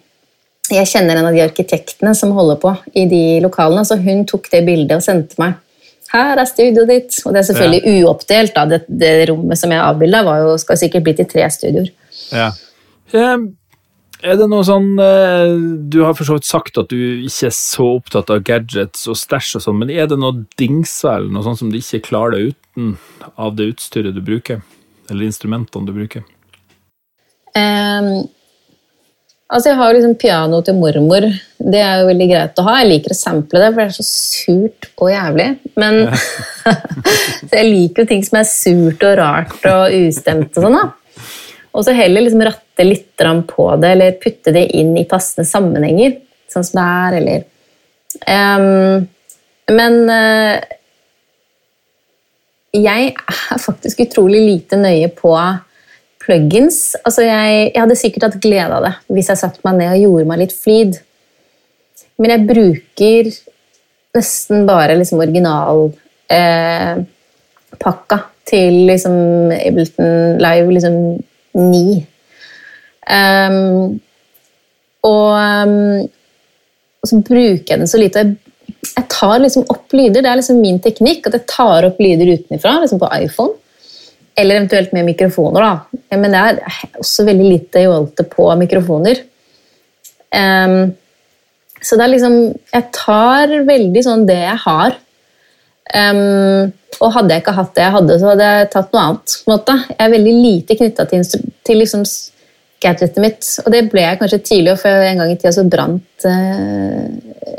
Jeg kjenner en av de arkitektene som holder på i de lokalene, så hun tok det bildet og sendte meg. Her er studioet ditt. Og det er selvfølgelig ja. uoppdelt. da, det, det, rommet som jeg avbilda, skal sikkert bli til tre studioer. Ja. Er det noe sånn eh, Du har for så vidt sagt at du ikke er så opptatt av gadgets og stæsj og sånn, men er det noe dingser eller noe sånt som du ikke klarer deg uten av det utstyret du bruker? Eller instrumentene du bruker? Um, altså, jeg har liksom piano til mormor. Det er jo veldig greit å ha. Jeg liker å sample det, for det er så surt og jævlig. Men jeg liker jo ting som er surt og rart og ustemt og sånn, da. Og så heller liksom ratte litt på det, eller putte det inn i passende sammenhenger. Sånn som det er, eller um, Men uh, jeg er faktisk utrolig lite nøye på plugins. Altså jeg, jeg, hadde sikkert hatt glede av det hvis jeg satte meg ned og gjorde meg litt flid. Men jeg bruker nesten bare liksom originalpakka eh, til liksom Ableton Live liksom ni. Um, og, um, og, så bruker jeg den så lite. Jeg tar liksom opp lyder. Det er liksom min teknikk at jeg tar opp lyder utenfra, liksom på iPhone. Eller eventuelt med mikrofoner. da. Men det er også veldig lite jålete på mikrofoner. Um, så det er liksom Jeg tar veldig sånn det jeg har. Um, og hadde jeg ikke hatt det jeg hadde, så hadde jeg tatt noe annet. på en måte. Jeg er veldig lite knytta til, til liksom gadgetet mitt. Og det ble jeg kanskje tidlig, for en gang i tida så brant uh,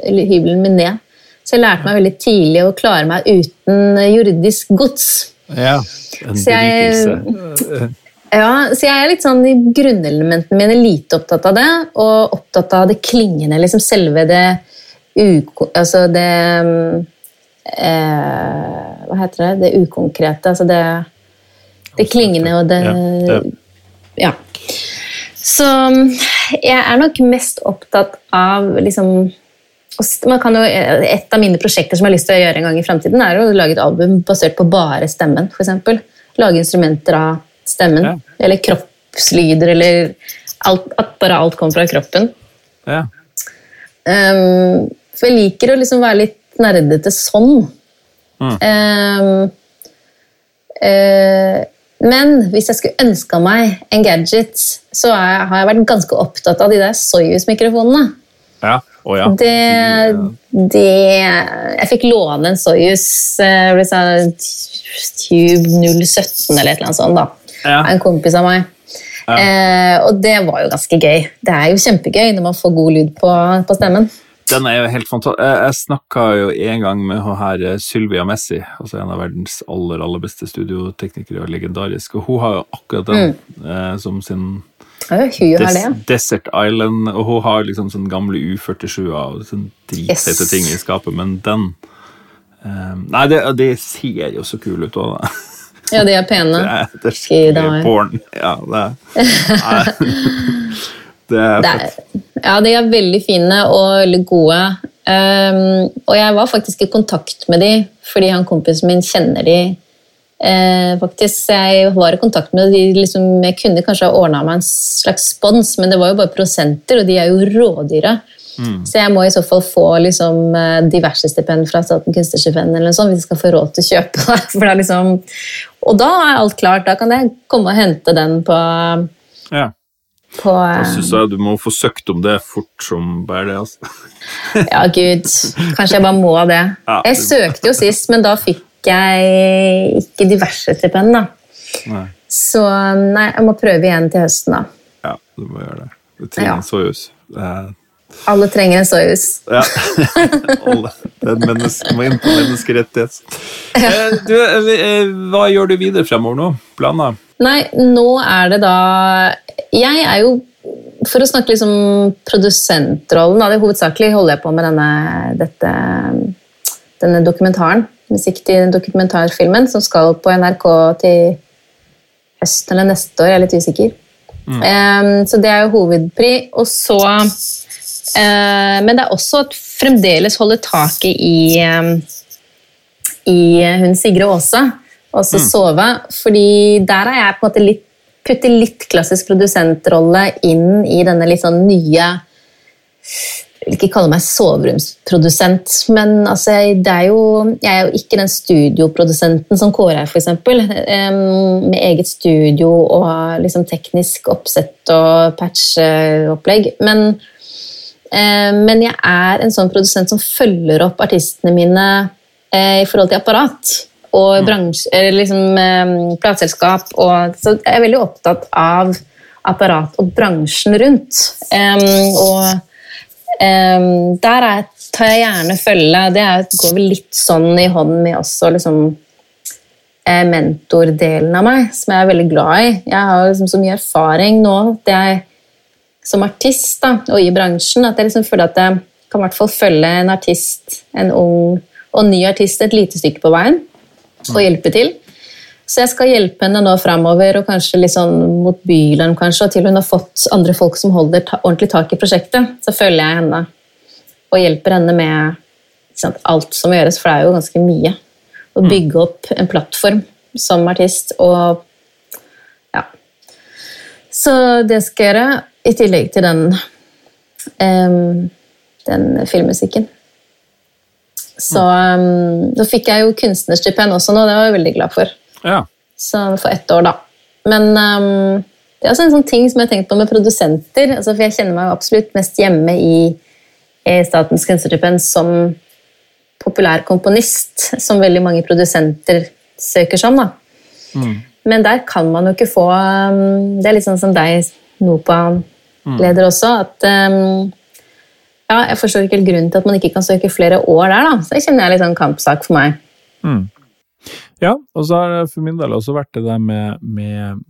hybelen min ned. Så jeg lærte meg veldig tidlig å klare meg uten jordisk gods. Ja, en jeg, Ja, så jeg er litt sånn i grunnelementene mine lite opptatt av det, og opptatt av det klingende, liksom selve det uko... Altså det eh, Hva heter det? Det ukonkrete. Altså det, det klingende og det ja, ja. Så jeg er nok mest opptatt av liksom jo, et av mine prosjekter som jeg har lyst til å gjøre en gang i fremtiden, er å lage et album basert på bare stemmen. Eksempel. Lage instrumenter av stemmen. Ja. Eller kroppslyder, eller alt, at bare alt kommer fra kroppen. Ja. Um, for jeg liker å liksom være litt nerdete sånn. Mm. Um, uh, men hvis jeg skulle ønska meg en gadget, så jeg, har jeg vært ganske opptatt av de der Soyuz-mikrofonene. Ja. Oh, ja. det, det, Jeg fikk låne en Soyuz uh, Tube 017 eller et eller annet sånt. da. Ja. En kompis av meg. Ja. Uh, og det var jo ganske gøy. Det er jo kjempegøy når man får god lyd på, på stemmen. Den er jo helt fantastisk. Jeg, jeg snakka jo en gang med hun her eh, Sylvia Messi, altså en av verdens aller aller beste studioteknikere og legendarisk, og hun har jo akkurat den mm. eh, som sin Des Desert Island, og hun har liksom sånn gamle U47-er og sånn dritfete yes. ting i skapet, men den um, Nei, det, det, ser jo så kul ut òg. Ja, de er pene. Det, det er skikkelig porn. Ja, det det er, det er Ja, de er veldig fine og veldig gode. Um, og jeg var faktisk i kontakt med de fordi han kompisen min kjenner de Eh, faktisk, Jeg var i kontakt med de, liksom, Jeg kunne kanskje ha ordna meg en slags spons, men det var jo bare prosenter, og de er jo rådyre. Mm. Så jeg må i så fall få liksom, eh, diverse stipend fra Staten kunstnerstipend eller noe sånt, hvis jeg skal få råd til å kjøpe det. For det er liksom, og da er alt klart. Da kan jeg komme og hente den på ja. På, syns jeg du må få søkt om det fort som bare det. altså. ja, gud. Kanskje jeg bare må det. Ja, jeg søkte jo sist, men da fikk jeg ikke diverse stipend, da. Nei. Så nei, jeg må prøve igjen til høsten, da. Ja, du må gjøre det. Du trenger ja. en Soyuz. Alle trenger en Soyuz. Ja. Alle. Det er menneske, må inn på menneskerettighet. Eh, du, eh, eh, hva gjør du videre fremover nå? Planer? Nei, nå er det da Jeg er jo for å snakke liksom produsentrollen, da, det hovedsakelig holder jeg på med denne, dette, denne dokumentaren musikk til dokumentarfilmen som skal på NRK til høsten eller neste år. Jeg er litt usikker. Mm. Um, så det er jo hovedpri. Og så uh, Men det er også at fremdeles holde taket i um, i hun Sigrid Aase, også mm. sove. fordi der har jeg på en måte litt, puttet litt klassisk produsentrolle inn i denne litt sånn nye jeg vil ikke kalle meg soveromsprodusent, men altså, er jo, jeg er jo ikke den studioprodusenten som Kåre er, f.eks. Um, med eget studio og liksom, teknisk oppsett og patcheopplegg. Men, um, men jeg er en sånn produsent som følger opp artistene mine uh, i forhold til apparat og mm. bransje, liksom, um, plateselskap. Så jeg er veldig opptatt av apparat og bransjen rundt. og Um, der er, tar jeg gjerne følge. Det er, går vel litt sånn i hånd med også liksom, eh, mentordelen av meg, som jeg er veldig glad i. Jeg har liksom så mye erfaring nå jeg, som artist da, og i bransjen at jeg liksom føler at jeg kan hvert fall følge en artist, en ung og ny artist, et lite stykke på veien og hjelpe til. Så jeg skal hjelpe henne nå framover, og kanskje litt sånn mot Bylarm, kanskje, og til hun har fått andre folk som holder ta ordentlig tak i prosjektet. Så følger jeg henne og hjelper henne med sant, alt som gjøres, for det er jo ganske mye. Å mm. bygge opp en plattform som artist og Ja. Så det skal jeg gjøre, i tillegg til den, um, den filmmusikken. Så um, nå fikk jeg jo kunstnerstipend også nå, det var jeg veldig glad for. Ja. Så for ett år, da. Men um, det er også en sånn ting som jeg har tenkt på med produsenter. Altså, for jeg kjenner meg absolutt mest hjemme i, i Statens kunstnerstipend som populær komponist, som veldig mange produsenter søker som. da. Mm. Men der kan man jo ikke få um, Det er litt sånn som deg NOPA-leder også, at um, ja, jeg forstår ikke helt grunnen til at man ikke kan søke flere år der. da, Så det kjenner jeg litt sånn kampsak for meg. Mm. Ja, og så har det for min del også vært det der med, med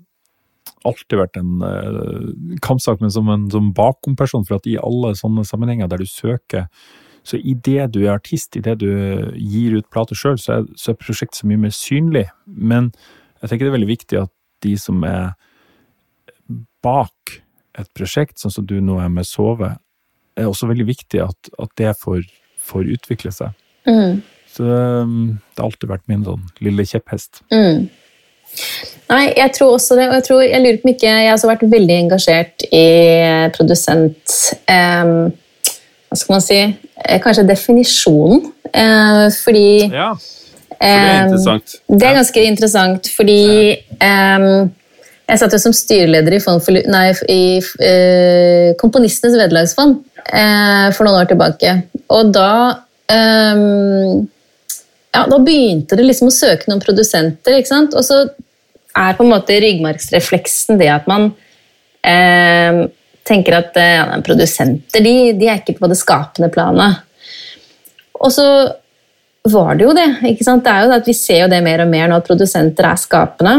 alltid vært en uh, kampsak, men som en som bakomperson. For at i alle sånne sammenhenger der du søker Så idet du er artist, idet du gir ut plater sjøl, så, så, er prosjektet så mye mer synlig. Men jeg tenker det er veldig viktig at de som er bak et prosjekt, sånn som du nå er med Sove, er også veldig viktig at, at det får, får, utvikle seg. Mm. Um, det har alltid vært min sånn lille kjepphest. Mm. Nei, jeg tror også det. Og jeg, tror, jeg lurer på om ikke Jeg har også vært veldig engasjert i produsent eh, Hva skal man si eh, Kanskje definisjonen. Eh, fordi Ja, for det er interessant. Um, det er ganske interessant, fordi um, jeg satt jo som styreleder i, for, nei, i uh, Komponistenes vederlagsfond for noen år tilbake. Og da um, ja, Da begynte det liksom å søke noen produsenter. ikke sant? Og så er på en måte ryggmargsrefleksen det at man eh, tenker at eh, ja, produsenter de, de, er ikke på det skapende planet. Og så var det jo det. ikke sant? Det er jo det at Vi ser jo det mer og mer nå, at produsenter er skapende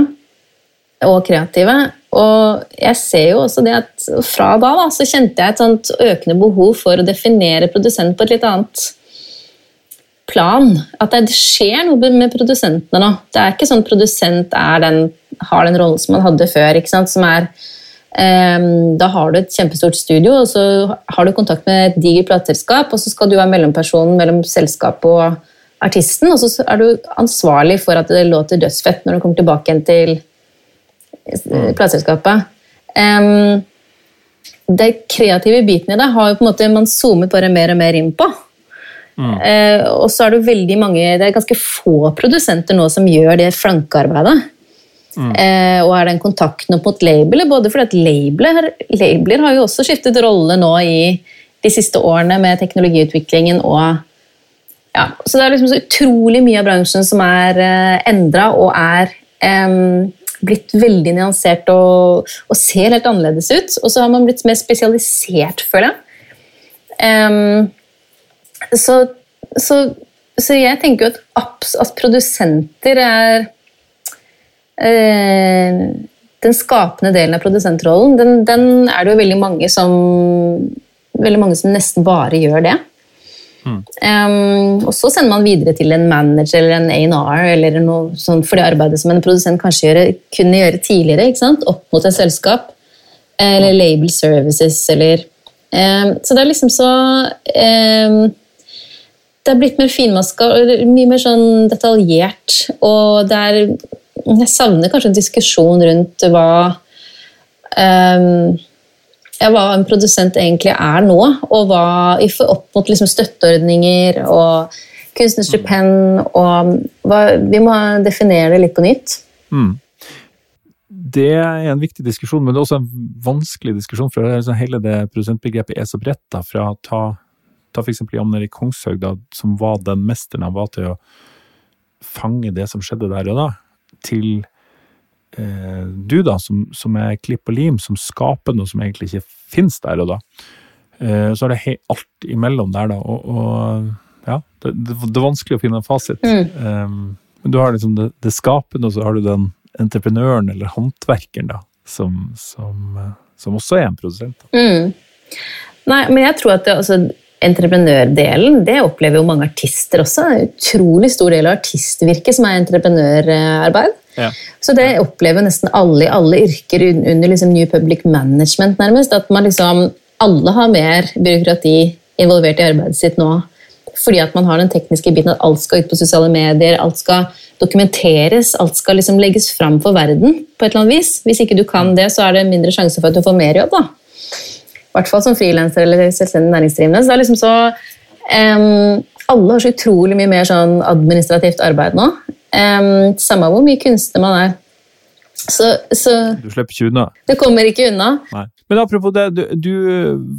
og kreative. Og jeg ser jo også det at fra da, da så kjente jeg et sånt økende behov for å definere produsent på et litt annet plan. At det skjer noe med produsentene nå. Det er ikke sånn produsent den, har den rollen som man hadde før. som er um, Da har du et kjempestort studio, og så har du kontakt med et digert plateselskap, og så skal du være mellompersonen mellom selskapet og artisten, og så er du ansvarlig for at det låter dødsfett når du kommer tilbake igjen til mm. plateselskapet. Um, det kreative biten i det har jo på en måte man zoomet bare mer og mer inn på. Mm. Eh, og så er det veldig mange, det er ganske få produsenter nå som gjør det flankearbeidet. Mm. Eh, og er den kontakten opp mot labelet, både fordi at labeler, labeler har jo også skiftet rolle nå i de siste årene med teknologiutviklingen og ja, Så det er liksom så utrolig mye av bransjen som er eh, endra og er eh, blitt veldig nyansert og, og, ser helt annerledes ut. Og så har man blitt mer spesialisert, føler jeg. Um, så, så, så, jeg tenker jo at, at produsenter er eh, Den skapende delen av produsentrollen, den, den, er det jo veldig mange som veldig mange som nesten bare gjør det. Mm. Um, og så sender man videre til en manager eller en A&R eller noe sånt for det arbeidet som en produsent kanskje gjøre, kunne gjøre tidligere. Opp mot et selskap. Eller label services eller um, Så det er liksom så um, det er blitt mer finmaska og mye mer sånn detaljert. Og det er Jeg savner kanskje en diskusjon rundt hva um, ja, hva en produsent egentlig er nå, og hva opp mot liksom støtteordninger og kunstnerstipend og hva, Vi må definere det litt på nytt. Mm. Det er en viktig diskusjon, men det er også en vanskelig diskusjon. for Hele det produsentbegrepet er så bredt. Fra å ta Ta f.eks. Jan Erik Kongshaug, da, som var den mesteren han var til å fange det som skjedde der og da, til eh, du, da, som, som, er klipp og lim, som skaper noe som egentlig ikke finnes der og da. Eh, så er det alt imellom der, da. Og, og ja, det, det, det, er vanskelig å finne en fasit. Mm. Um, men du har liksom det, det, skapende, og så har du den entreprenøren eller håndverkeren, da, som, som, eh, som også er en produsent. Mm. Nei, men jeg tror at det, altså, entreprenørdelen, det opplever jo mange artister også. En utrolig stor del av artistvirket som er entreprenørarbeid. Ja. Så det opplever nesten alle i alle yrker under liksom New Public Management, nærmest. At man liksom Alle har mer byråkrati involvert i arbeidet sitt nå. Fordi at man har den tekniske biten at alt skal ut på sosiale medier, alt skal dokumenteres, alt skal liksom legges fram for verden på et eller annet vis. Hvis ikke du kan det, så er det mindre sjanse for at du får mer jobb. da hvert fall som frilanser eller selvstendig næringsdrivende. Så det er liksom så um, Alle har så utrolig mye mer sånn administrativt arbeid nå. Um, samme hvor mye kunstner man er. Så, så, Du slipper ikke unna? Du kommer ikke unna. Nei. Men apropos det, du, du,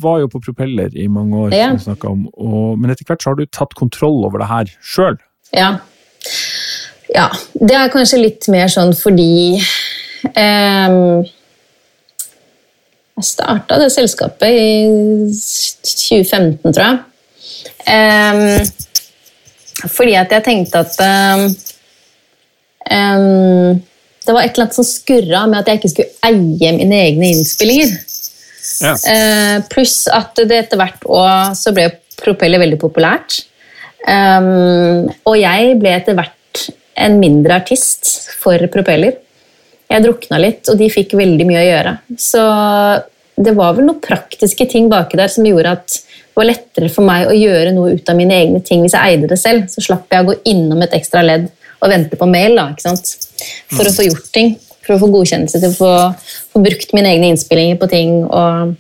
var jo på propeller i mange år, ja. om, og, men etter hvert så har du tatt kontroll over det her sjøl? Ja. ja. Det er kanskje litt mer sånn fordi um, Jeg starta det selskapet i 2015, tror jeg. Um, fordi at jeg tenkte at um, um, Det var et eller annet som skurra med at jeg ikke skulle eie mine egne innspillinger. Ja. Uh, pluss at det etter hvert år så ble propeller veldig populært. og jeg ble etter hvert en mindre artist for propeller. Jeg drukna litt, og de fikk veldig mye å gjøre. Så det var vel noen praktiske ting baki der som gjorde at det var lettere for meg å gjøre noe ut av mine egne ting hvis jeg eide det selv. Så slapp jeg å gå innom et ekstra ledd og vente på mail da, for å få gjort ting. For å få godkjennelse til å få, få brukt mine egne innspillinger på ting. Og,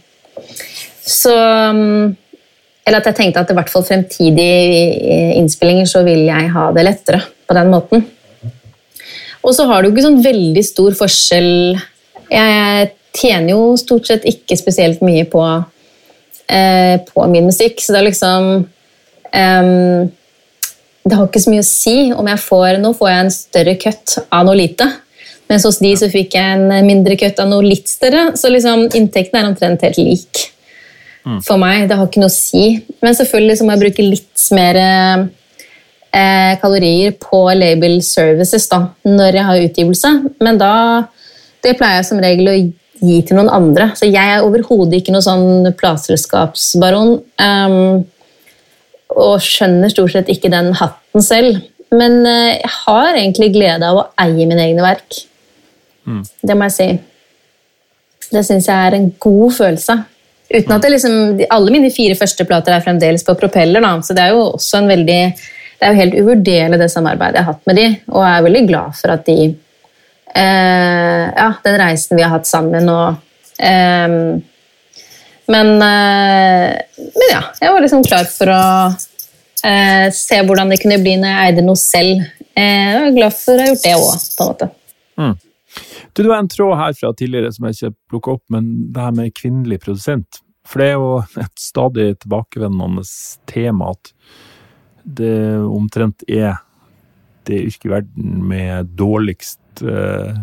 så Eller at jeg tenkte at i hvert fall fremtidige innspillinger så vil jeg ha det lettere på den måten. Og så har du ikke sånn veldig stor forskjell Jeg tjener jo stort sett ikke spesielt mye på, eh, på min musikk, så det er liksom um, Det har ikke så mye å si om jeg får Nå får jeg en større cut av noe lite. Mens hos de så fikk jeg en mindre cut av noe litt større. Så liksom, inntekten er omtrent helt lik mm. for meg. Det har ikke noe å si. Men selvfølgelig så må jeg bruke litt mer eh, kalorier på label services da, når jeg har utgivelse. Men da det pleier jeg som regel å gi til noen andre. Så jeg er overhodet ikke noen sånn plateselskapsbaron. Um, og skjønner stort sett ikke den hatten selv. Men uh, jeg har egentlig glede av å eie mine egne verk. Mm. Det må jeg si. Det syns jeg er en god følelse. Uten at det liksom, Alle mine fire første plater er fremdeles på propeller, da, så det er jo også en veldig det er jo helt uvurderlig det samarbeidet jeg har hatt med de, og jeg er veldig glad for at de eh, Ja, den reisen vi har hatt sammen og eh, men, eh, men, ja, jeg var liksom klar for å eh, se hvordan det kunne bli når jeg eide noe selv. Eh, jeg er glad for å ha gjort det òg, på en måte. Mm. Du, det var en tråd her fra tidligere som jeg ikke plukka opp, men det her med kvinnelig produsent. For det er jo et stadig tilbakevendende tema at det omtrent er det yrket i verden med dårligst eh,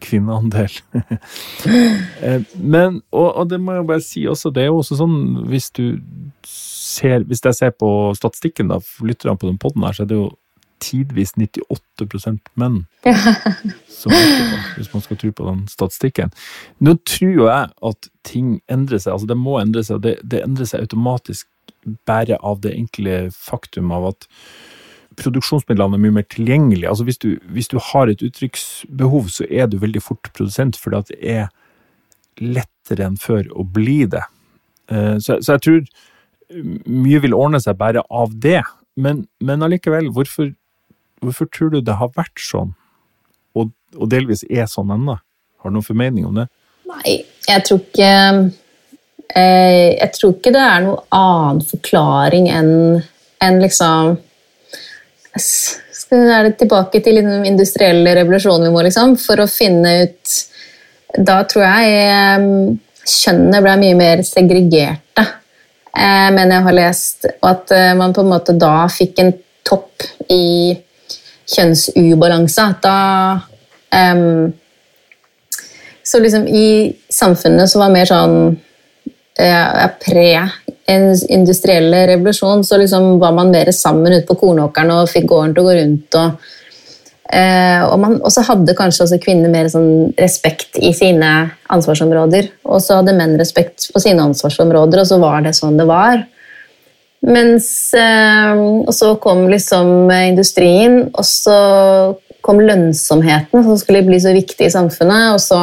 kvinneandel. Eh, men, og, og, det må jeg bare si også, det er jo også sånn hvis du ser Hvis jeg ser på statistikken da, for lytterne på den poden her, så er det jo tidvis 98% menn. som hvis man skal tro på den statistikken. Nå tror jo jeg at ting endrer seg. altså Det må endre seg, det, det endrer seg automatisk bare av det enkle faktum av at produksjonsmidlene er mye mer tilgjengelige. Altså hvis, du, hvis du har et uttrykksbehov, så er du veldig fort produsent, fordi at det er lettere enn før å bli det. Eh, så, så jeg tror mye vil ordne seg bare av det. Men, men allikevel, hvorfor, hvorfor, tror du det har vært sånn, og, og delvis er sånn ennå? Har du noen formening om det? Nei, jeg tror ikke jeg tror ikke det er noen annen forklaring enn en liksom Er det tilbake til den industrielle revolusjonen vi må, liksom, for å finne ut Da tror jeg kjønnene ble mye mer segregerte, eh, men jeg har lest, og at eh, man på en måte da fikk en topp i kjønnsubalanse. Da um, Så liksom i samfunnet så var mer sånn Eh, pre-industrielle revolusjon så liksom var man mer sammen ute på kornåkeren og fikk gården til å gå rundt. Og, eh, og, man, og så hadde kanskje også kvinner mer sånn respekt i sine ansvarsområder. Og så hadde menn respekt på sine ansvarsområder, og så var det sånn det var. Mens, eh, og så kom liksom industrien, og så kom lønnsomheten, som skulle bli så viktig i samfunnet. Og så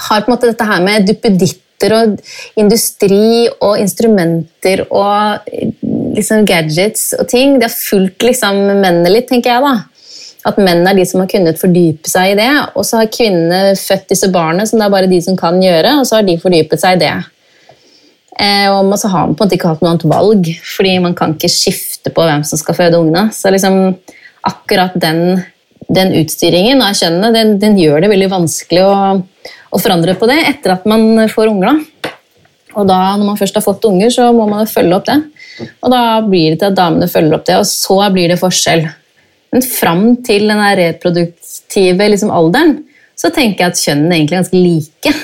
har på en måte dette her med duppeditt produkter og industri og instrumenter og liksom gadgets og ting. Det har fulgt liksom mennene litt, tenker jeg. da. At menn er de som har kunnet fordype seg i det. Og så har kvinnene født disse barna, som det er bare de som kan gjøre, og så har de fordypet seg i det. Eh, og så har man på en måte ikke hatt noe annet valg, fordi man kan ikke skifte på hvem som skal føde ungene. Så liksom akkurat den, den utstyringen av kjønnene, den, den, gjør det veldig vanskelig å å forandre på det etter at man får unger. Og da, når man først har fått unger, så må man følge opp det. Og da blir det til at damene følger opp det, og så blir det forskjell. Men fram til den reproduktive liksom, alderen så tenker jeg at kjønnene er egentlig ganske like.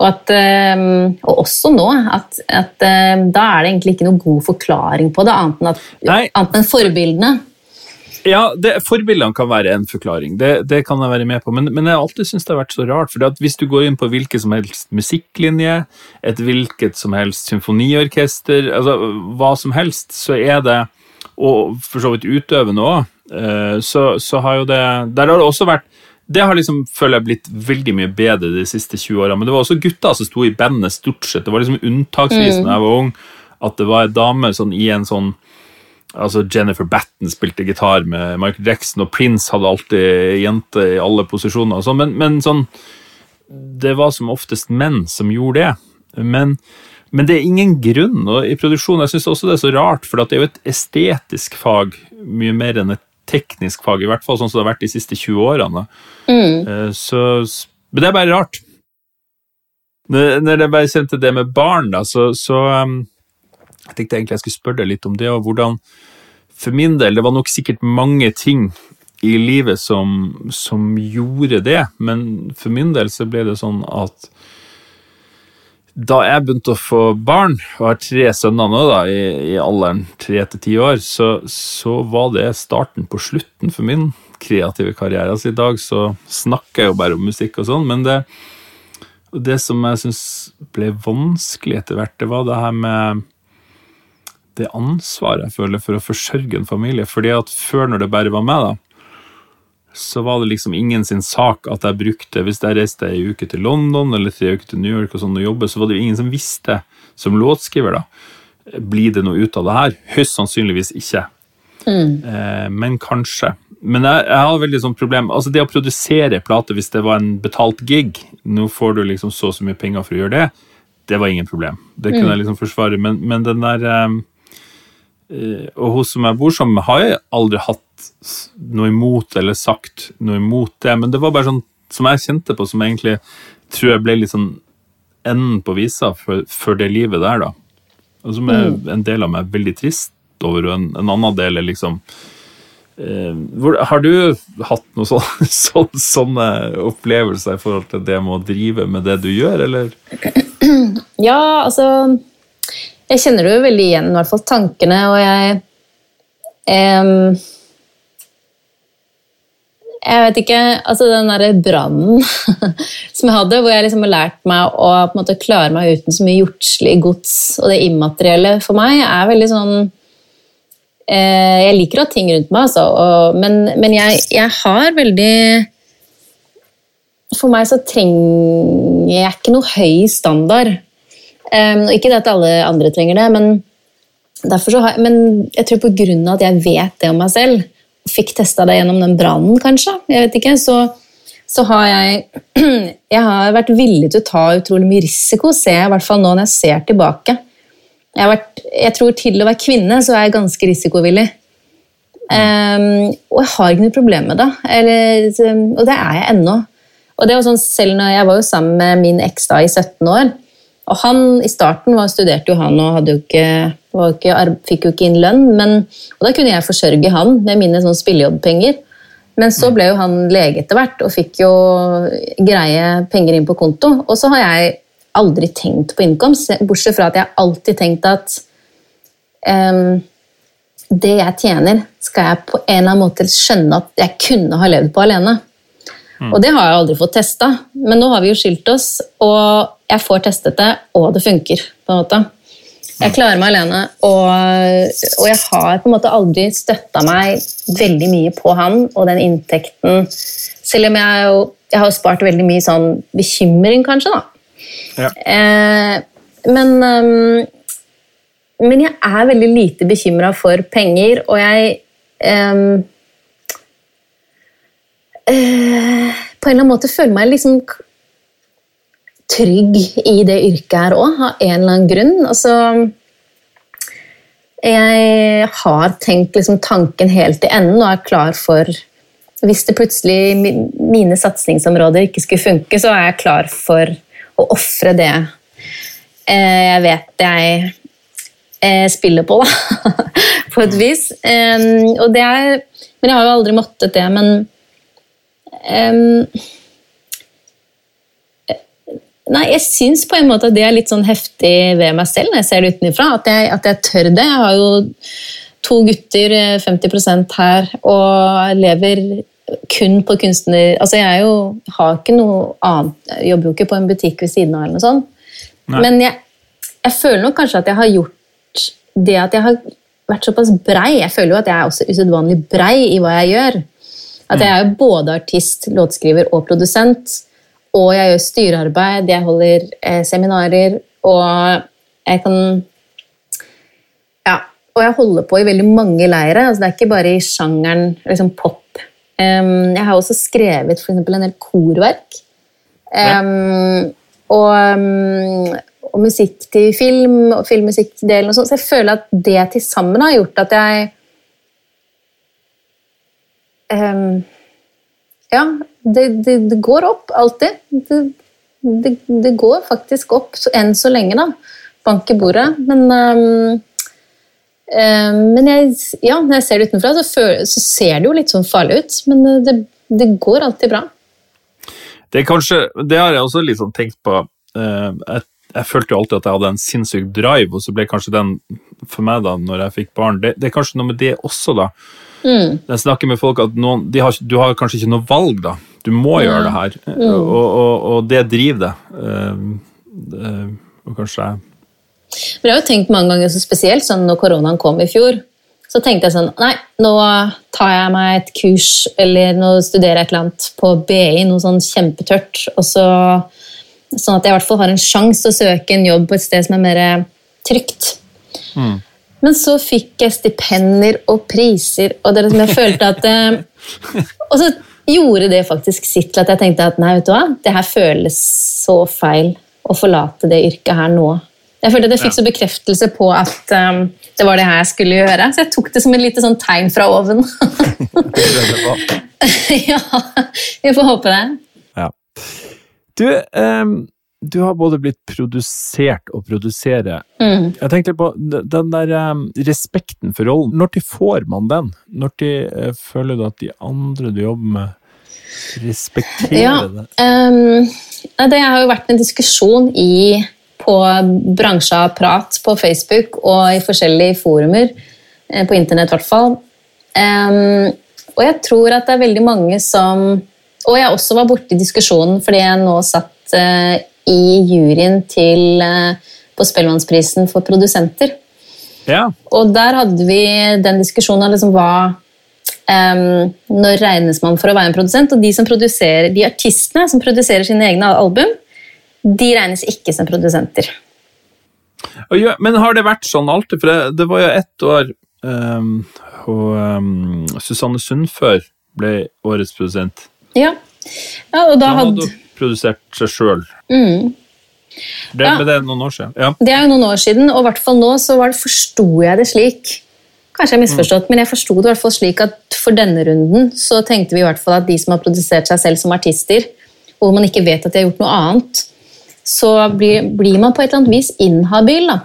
Og, at, ehm, og også nå, at, at, ehm, da er det egentlig ikke noe god forklaring på det, annet enn, at, annet enn forbildene. Ja, det, Forbildene kan være en forklaring, det, det, kan jeg være med på. Men, men jeg har alltid syntes det har vært så rart. for Hvis du går inn på hvilket som helst musikklinje, et hvilket som helst symfoniorkester, altså hva som helst, så er det Og for så vidt utøvende òg, eh, så, så har jo det Der har det også vært det har liksom, føler jeg blitt veldig mye bedre de siste 20 årene. Men det var også gutter som sto i bandet stort sett. Det var liksom unntaksvis mm. da jeg var ung, at det var ei dame sånn, i en sånn altså Jennifer Batten spilte gitar med Michael Jackson, og Prince hadde alltid jente i alle posisjoner. Sånn, men, men, sånn Det var som oftest menn som gjorde det. Men, men det er ingen grunn. og I produksjonen jeg syns også det er så rart, for det er jo et estetisk fag mye mer enn et teknisk fag, i hvert fall sånn som det har vært de siste 20 årene. Mm. Eh, så, men det er bare rart. Når jeg bare kjente det med barn, da, så, så um, jeg tenkte egentlig jeg skulle spørre deg litt om det, og hvordan For min del, det var nok sikkert mange ting i livet som, som gjorde det, men for min del så ble det sånn at da jeg begynte å få barn, og har tre sønner nå da, i, i alderen tre til ti år, så, så, var det starten på slutten for min kreative karriere. Altså I dag så snakker jeg jo bare om musikk og sånn, men det, det som jeg syns ble vanskelig etter hvert, det var det her med det ansvaret jeg føler for å forsørge en familie. fordi at før, når det bare var meg, da, så var det liksom ingen sin sak at jeg brukte Hvis jeg reiste ei uke til London eller tre uker til New York og sånn og jobbe, så var det jo ingen som visste, som låtskriver, da Blir det noe ut av det her? Høyst sannsynligvis ikke. Mm. Eh, men kanskje. Men jeg, jeg har veldig sånn problem Altså Det å produsere plate hvis det var en betalt gig Nå får du liksom så og så mye penger for å gjøre det. Det var ingen problem. Det kunne mm. jeg liksom forsvare. Men, men den der eh, Og hun som jeg bor sammen med, har jeg aldri hatt noe imot eller sagt noe imot det, men det var bare sånn som jeg kjente på, som egentlig tror jeg ble litt sånn enden på visa for, for det livet der, da. Og som er mm. en del av meg veldig trist over, og en, en annen del er liksom eh, hvor, Har du hatt noen så, så, sånne opplevelser i forhold til det med å drive med det du gjør, eller? Ja, altså Jeg kjenner det jo veldig igjen, i hvert fall tankene, og jeg eh, jeg vet ikke altså Den derre brannen som jeg hadde, hvor jeg liksom har lært meg å på en måte klare meg uten så mye jordslig gods og det immaterielle for meg, er veldig sånn eh, Jeg liker å ha ting rundt meg, altså, og, men, men jeg, jeg, har veldig For meg så trenger jeg ikke noe høy standard. Um, ikke at alle andre trenger det, men, har, men jeg tror av at jeg vet det om meg selv, fikk testa det gjennom den brannen, kanskje, jeg vet ikke, så, så, har jeg Jeg har vært villig til å ta utrolig mye risiko, ser jeg i hvert fall nå når jeg ser tilbake. Jeg, vært, jeg tror til å være kvinne så er jeg ganske risikovillig. Um, og jeg har ikke noe problem med det. Eller, og det er jeg ennå. Og det var sånn, selv når Jeg var jo sammen med min eks i 17 år. Og han i starten var, studerte jo han og jo ikke, ikke, fikk jo ikke inn lønn. Men, og da kunne jeg forsørge han med mine sånn spillejobbpenger. Men så ble jo han lege etter hvert og fikk jo greie penger inn på konto. Og så har jeg aldri tenkt på innkomst, bortsett fra at jeg alltid tenkt at um, det jeg tjener, skal jeg på en eller annen måte skjønne at jeg kunne ha levd på alene. Mm. Og det har jeg aldri fått testa, men nå har vi jo skilt oss, og jeg får testet det, og det funker. på en måte. Jeg klarer meg alene, og, og jeg har på en måte aldri støtta meg veldig mye på han og den inntekten. Selv om jeg, jo, jeg har spart veldig mye sånn bekymring, kanskje. da. Ja. Eh, men, um, men jeg er veldig lite bekymra for penger, og jeg um, eh, På en eller annen måte føler meg liksom trygg i det yrket her òg, av en eller annen grunn. Altså, jeg har tenkt liksom tanken helt til enden og er klar for Hvis det plutselig mine satsingsområder ikke skulle funke, så er jeg klar for å ofre det eh, jeg vet jeg eh, spiller på, da. På et vis. Og det er Men jeg har jo aldri måttet det, men Nei, jeg syns på en måte at det er litt sånn heftig ved meg selv når jeg ser det utenfra. At, at, jeg tør det. Jeg har jo to gutter, 50% her, og lever kun på kunstner... Altså, jeg jo, har ikke noe annet Jeg jobber jo ikke på en butikk ved siden av, eller noe sånt. Nei. Men jeg, jeg, føler nok kanskje at jeg har gjort det at jeg har vært såpass brei. Jeg føler jo at jeg er også usedvanlig brei i hva jeg gjør. At jeg er jo både artist, låtskriver og produsent. Og jeg gjør styrearbeid, jeg holder eh, seminarer, og jeg kan Ja, og jeg holder på i veldig mange leire. Altså, det er ikke bare i sjangeren liksom pop. Um, jeg har også skrevet for eksempel, en del korverk. Um, og, um, og, musikk til film og filmmusikkdelen og sånn. Så jeg føler at det til sammen har gjort at jeg Ja, det, det, det, går opp alltid. Det, det, går faktisk opp enn så lenge, da. Bank i bordet. Men, um, um, men jeg, ja, når jeg ser det utenfra, så, føler, så, ser det jo litt sånn farlig ut. Men det, det, går alltid bra. Det, kanskje, det har jeg også sånn tenkt på. Uh, jeg, jeg, følte jo alltid at jeg hadde en sinnssyk drive, og så ble kanskje den for meg da når jeg fikk barn. Det, det er kanskje noe med det også, da. Mm. Jeg snakker med folk at noen, har, du har kanskje ikke noe valg, da. Du må mm. gjøre det her. Mm. Og, og, og, det driver deg. Uh, uh, og kanskje Men Jeg har jo tenkt mange ganger, så spesielt sånn når koronaen kom i fjor, så tenkte jeg sånn Nei, nå tar jeg meg et kurs eller nå studerer jeg et eller annet på BI, noe sånn kjempetørt, og så, sånn at jeg i hvert fall har en sjanse til å søke en jobb på et sted som er mer trygt. Mm. Men så fikk jeg stipender og priser, og det liksom jeg følte at eh, Og så gjorde det faktisk sitt til at jeg tenkte at nei, vet du hva, det her føles så feil å forlate det yrket her nå. Jeg følte at jeg fikk så bekreftelse på at um, det var det her jeg skulle gjøre. Så jeg tok det som et lite sånn tegn fra oven. ja, vi får håpe det. Ja. Du, um du har både blitt produsert og produserer. Mm. Jeg tenkte på den der um, respekten for rollen. Når til får man den? Når til uh, føler du at de andre du jobber med, respekterer ja, det? Um, det har jo vært en diskusjon i, på bransja prat på Facebook og i forskjellige forumer, uh, på internett i hvert fall. Um, og jeg tror at det er veldig mange som Og jeg også var borti diskusjonen fordi jeg nå satt uh, i juryen til, eh, på Spellemannsprisen for produsenter. Ja. Og der hadde vi den diskusjonen av liksom hva um, Når regnes man for å være en produsent? Og de, som produserer, de artistene som produserer sine egne album, de regnes ikke som produsenter. Ja, men har det vært sånn alltid? For det, det var jo ett år um, og um, Susanne Sundfør ble årets produsent. Ja, ja og da, da hadde produsert seg sjøl. Mm. Det, ja. det er noen år siden. Ja. Det er jo noen år siden, og i hvert fall nå så forsto jeg det slik. Kanskje jeg har misforstått, mm. men jeg forsto det i hvert fall slik at for denne runden så tenkte vi i hvert fall at de som har produsert seg selv som artister, hvor man ikke vet at de har gjort noe annet, så blir, blir man på et eller annet vis inhabil. da.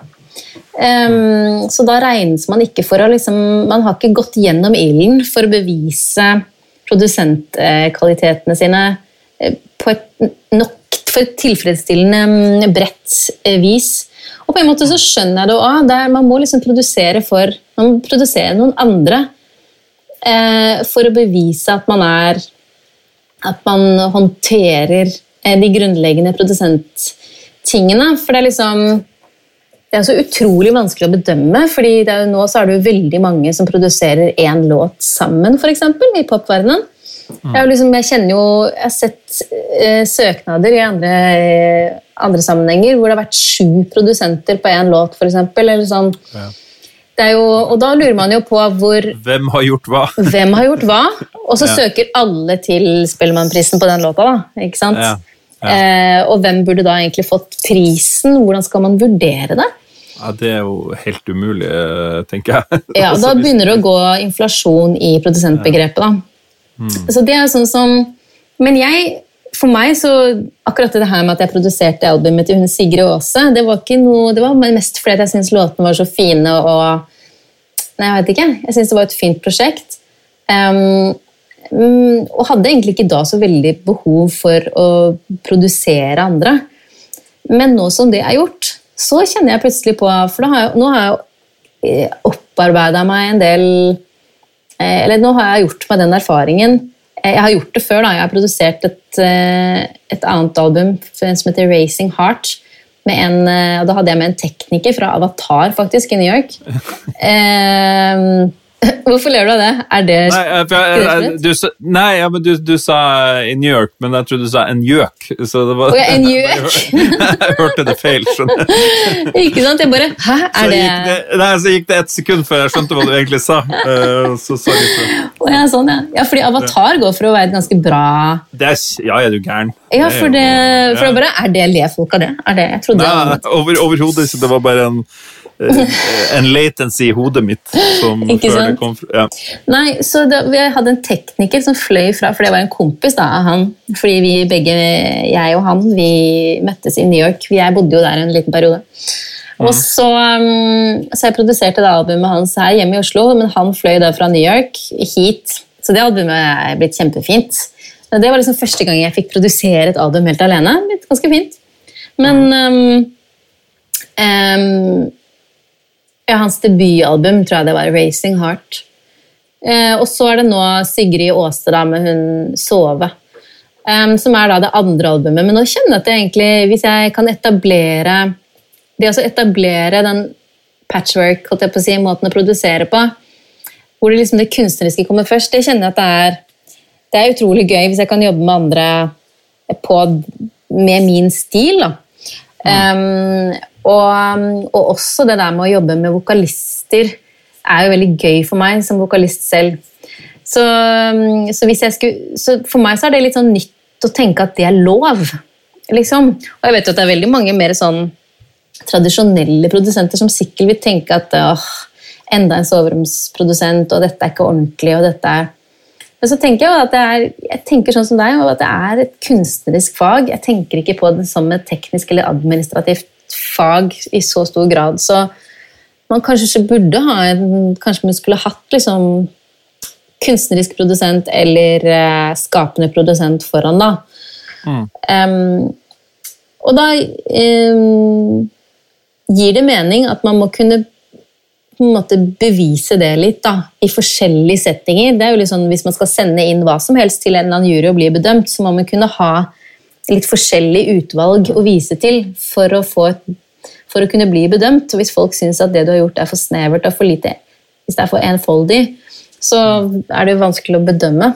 Um, så da regnes man ikke for å liksom Man har ikke gått gjennom ilden for å bevise produsentkvalitetene sine på et nok for et tilfredsstillende mm, bredt eh, vis. Og på en måte så skjønner jeg det òg. Man må liksom produsere for man må produsere noen andre eh, for å bevise at man er At man håndterer eh, de grunnleggende produsenttingene. For det er liksom det er så utrolig vanskelig å bedømme, fordi nå så er det jo veldig mange som produserer én låt sammen, f.eks. i popverdenen. Jeg, liksom, jeg, kjenner jo Jeg har sett eh, søknader i andre, eh, andre, sammenhenger hvor det har vært sju produsenter på én låt, f.eks. Sånn. Ja. og da lurer man jo på hvor Hvem har gjort hva? Hvem har gjort hva? Og så ja. søker alle til Spellemannprisen på den låta. da, ikke sant? Ja. Eh, og hvem burde da egentlig fått prisen? Hvordan skal man vurdere det? Ja, Det er jo helt umulig, eh, tenker jeg. Ja, Da begynner det å gå inflasjon i produsentbegrepet. da. Mm. Så det er sånn som Men jeg, for meg så Akkurat det her med at jeg produserte albumet til hun Sigrid Aase, det var ikke noe, det var mest fordi jeg syntes låtene var så fine og Nei, jeg vet ikke. Jeg syntes det var et fint prosjekt. Um, og hadde egentlig ikke da så veldig behov for å produsere andre. Men nå som det er gjort, så kjenner jeg plutselig på For har jeg, nå har jeg eh, opparbeida meg en del Eller nå har jeg gjort meg den erfaringen. Jeg har gjort det før. da, Jeg har produsert et, et annet album som heter Racing Heart. En, og da hadde jeg med en tekniker fra Avatar faktisk i New York. eh, Hvorfor ler du av det? Er det Nei, jeg, jeg, du, nei ja, men du, du, sa i New York, men jeg trodde du sa en gjøk. Så det var, oh, ja, en gjøk? jeg hørte det feil. skjønner Ikke sant? Jeg bare Hæ, er det... det Nei, Så gikk det et sekund før jeg skjønte hva du egentlig sa. Uh, så sorry for. Oh, ja, sånn, ja. ja, fordi Avatar går for å være et ganske bra er, Ja, er du gæren? Ja, for det, for det bare, Er det le folk av det? Er det? Jeg trodde Nei, Overhodet over ikke. Det var bare en Eh, en latency i hodet mitt. Som Ikke det kom ja. Nei, så da, Vi hadde en tekniker som fløy fra For det var en kompis da, av han. Fordi vi begge, jeg og han, vi møttes i New York. Jeg bodde jo der en liten periode. Og mhm. så, um, så jeg produserte det albumet hans her hjemme i Oslo, men han fløy da fra New York hit. Så det albumet er blitt kjempefint. Det var liksom første gang jeg fikk produsere et album helt alene. Ganske fint. Men um, um, ja, hans debutalbum tror jeg det var, 'Racing Heart'. Eh, og så er det nå Sigrid Aase da, med hun 'Sove', um, som er da det andre albumet. Men nå kjenner jeg at jeg egentlig, hvis jeg kan etablere det å etablere den patchwork, holdt jeg på å si, måten å produsere på, hvor det, liksom det kunstneriske kommer først, det kjenner jeg at det er, det er utrolig gøy hvis jeg kan jobbe med andre på, med min stil. da. Um, og, um, og, også det der med å jobbe med vokalister er jo veldig gøy for meg som vokalist selv. Så, um, så, skulle, så for meg så er det litt sånn nytt å tenke at det er lov. Liksom. Og jeg vet jo at det er veldig mange mer sånn tradisjonelle produsenter som sikkert vil tenke at åh, enda en soveromsprodusent, og dette er ikke ordentlig, og dette er men så tenker jeg at det er, jeg tenker sånn som deg, at det er et kunstnerisk fag. Jeg tenker ikke på det som et teknisk eller administrativt fag i så stor grad. Så man kanskje ikke burde ha en Kanskje man skulle hatt liksom kunstnerisk produsent eller uh, skapende produsent foran, da. Mm. Um, og da um, gir det mening at man må kunne på en måte bevise det litt da, i forskjellige settinger. Det er jo liksom, Hvis man skal sende inn hva som helst til en eller annen jury og bli bedømt, så må man kunne ha litt forskjellig utvalg å vise til for å et for å kunne bli bedømt. Hvis folk syns at det du har gjort er for snevert og for lite, hvis det er for enfoldig, så er det jo vanskelig å bedømme.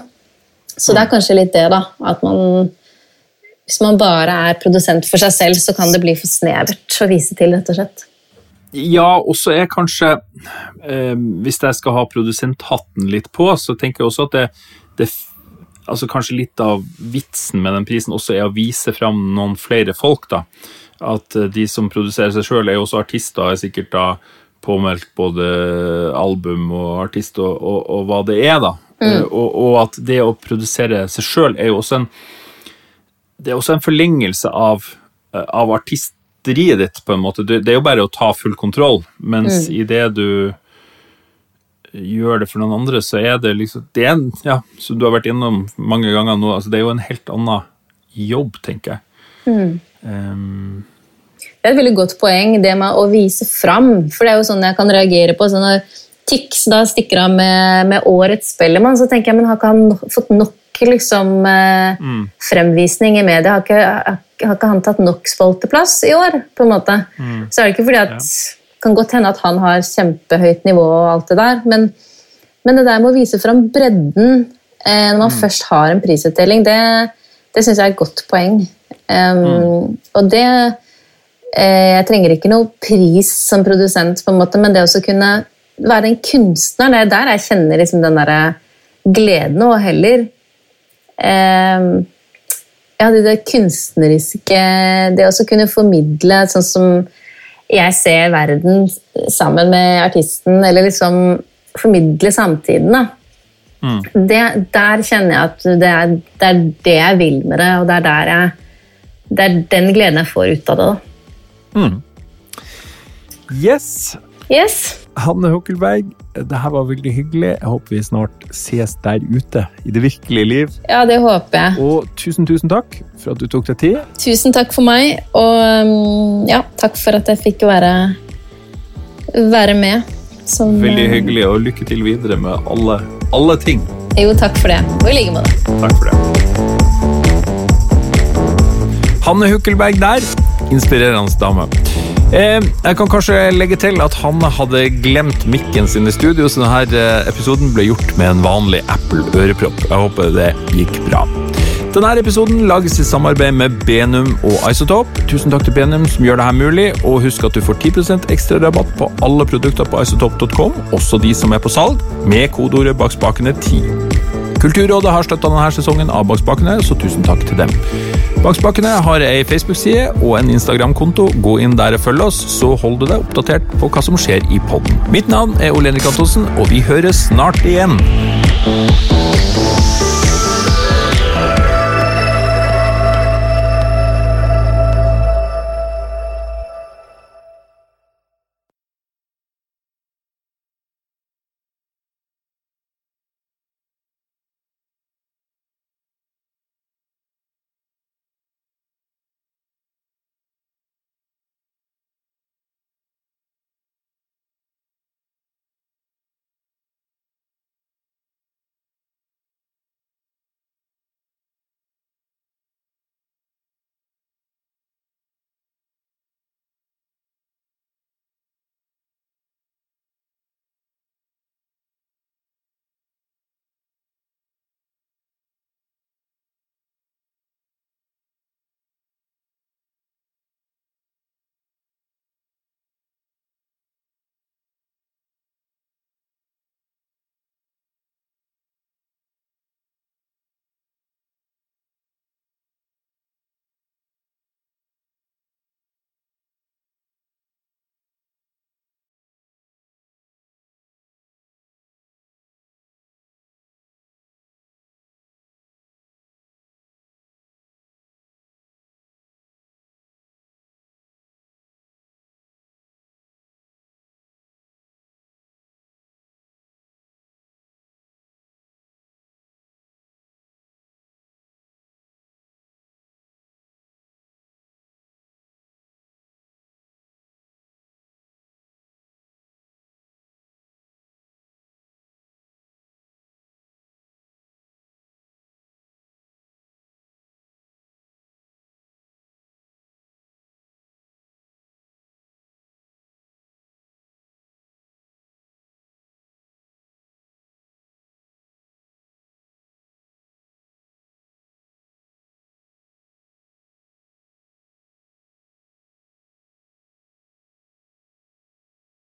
Så det er kanskje litt det, da. At man Hvis man bare er produsent for seg selv, så kan det bli for snevert å vise til, rett og slett. Ja, og så er kanskje eh, Hvis jeg skal ha produsenthatten litt på, så tenker jeg også at det, det altså Kanskje litt av vitsen med den prisen også er å vise fram noen flere folk, da at eh, de som produserer seg sjøl, er jo også artister, er sikkert da påmeldt både album og artist og, og, og hva det er, da. Mm. Eh, og, og, at det å produsere seg sjøl er jo også en det er også en forlengelse av, eh, av artisteriet ditt, på en måte. Det er jo bare å ta full kontroll, mens mm. i det du gjør det for noen andre, så er det liksom det er en, ja, Som du har vært innom mange ganger nå, altså det er jo en helt annen jobb, tenker jeg. Mm. Um, det er et veldig godt poeng, det med å vise fram. For det er jo sånn jeg kan reagere på. sånn Når Tix da stikker av med, med årets Spellemann, så tenker jeg men har ikke han fått nok liksom, eh, mm. fremvisning i media? Har ikke, har, har ikke, han tatt nok spalteplass i år? på en måte? Mm. Så er det ikke fordi at ja. Kan godt hende at han har kjempehøyt nivå, og alt det der, men, men det der med å vise fram bredden eh, når man mm. først har en prisutdeling, det, det syns jeg er et godt poeng. Um, mm. Og det eh, Jeg trenger ikke noe pris som produsent, på en måte, men det å kunne være en kunstner, det er der jeg kjenner liksom den der gleden, og heller eh, ja, det, det kunstneriske Det å kunne formidle sånn som jeg ser verden sammen med artisten, eller liksom formidle samtiden. da. Mm. Det, der kjenner jeg at det er, det er, det jeg vil med det, og det er der jeg det er den gleden jeg får ut av det. Mm. Yes. Yes. Hanne Hukkelberg, det her var veldig hyggelig. Jeg håper vi snart ses der ute i det virkelige liv. Ja, det håper jeg. Og tusen, tusen takk for at du tok deg tid. Tusen takk for meg, og ja, takk for at jeg fikk være, være med. Som, veldig um, hyggelig, og lykke til videre med alle, alle ting. Jo, takk for det. Og i like måte. Takk for det. Hanne Hukkelberg der. Inspirerende dame. Eh, jeg kan kanskje legge til at Hanne hadde glemt mikken sin i studio, så denne eh, episoden ble gjort med en vanlig Apple ørepropp. Jeg håper det gikk bra. Denne episoden lages i samarbeid med Benum og Isotop. Tusen takk til Benum som gjør dette mulig, og husk at du får 10% ekstra rabatt på alle produkter på isotop.com, også de som er på salg, med kodeordet bak spakene 10. Kulturrådet har støtta denne sesongen av Bak spakene, så tusen takk til dem. Bakspakene har ei Facebook-side og en Instagram-konto. Gå inn der og følg oss, så holder du deg oppdatert på hva som skjer i podden. Mitt navn er Ole Henrik Antonsen, og vi høres snart igjen.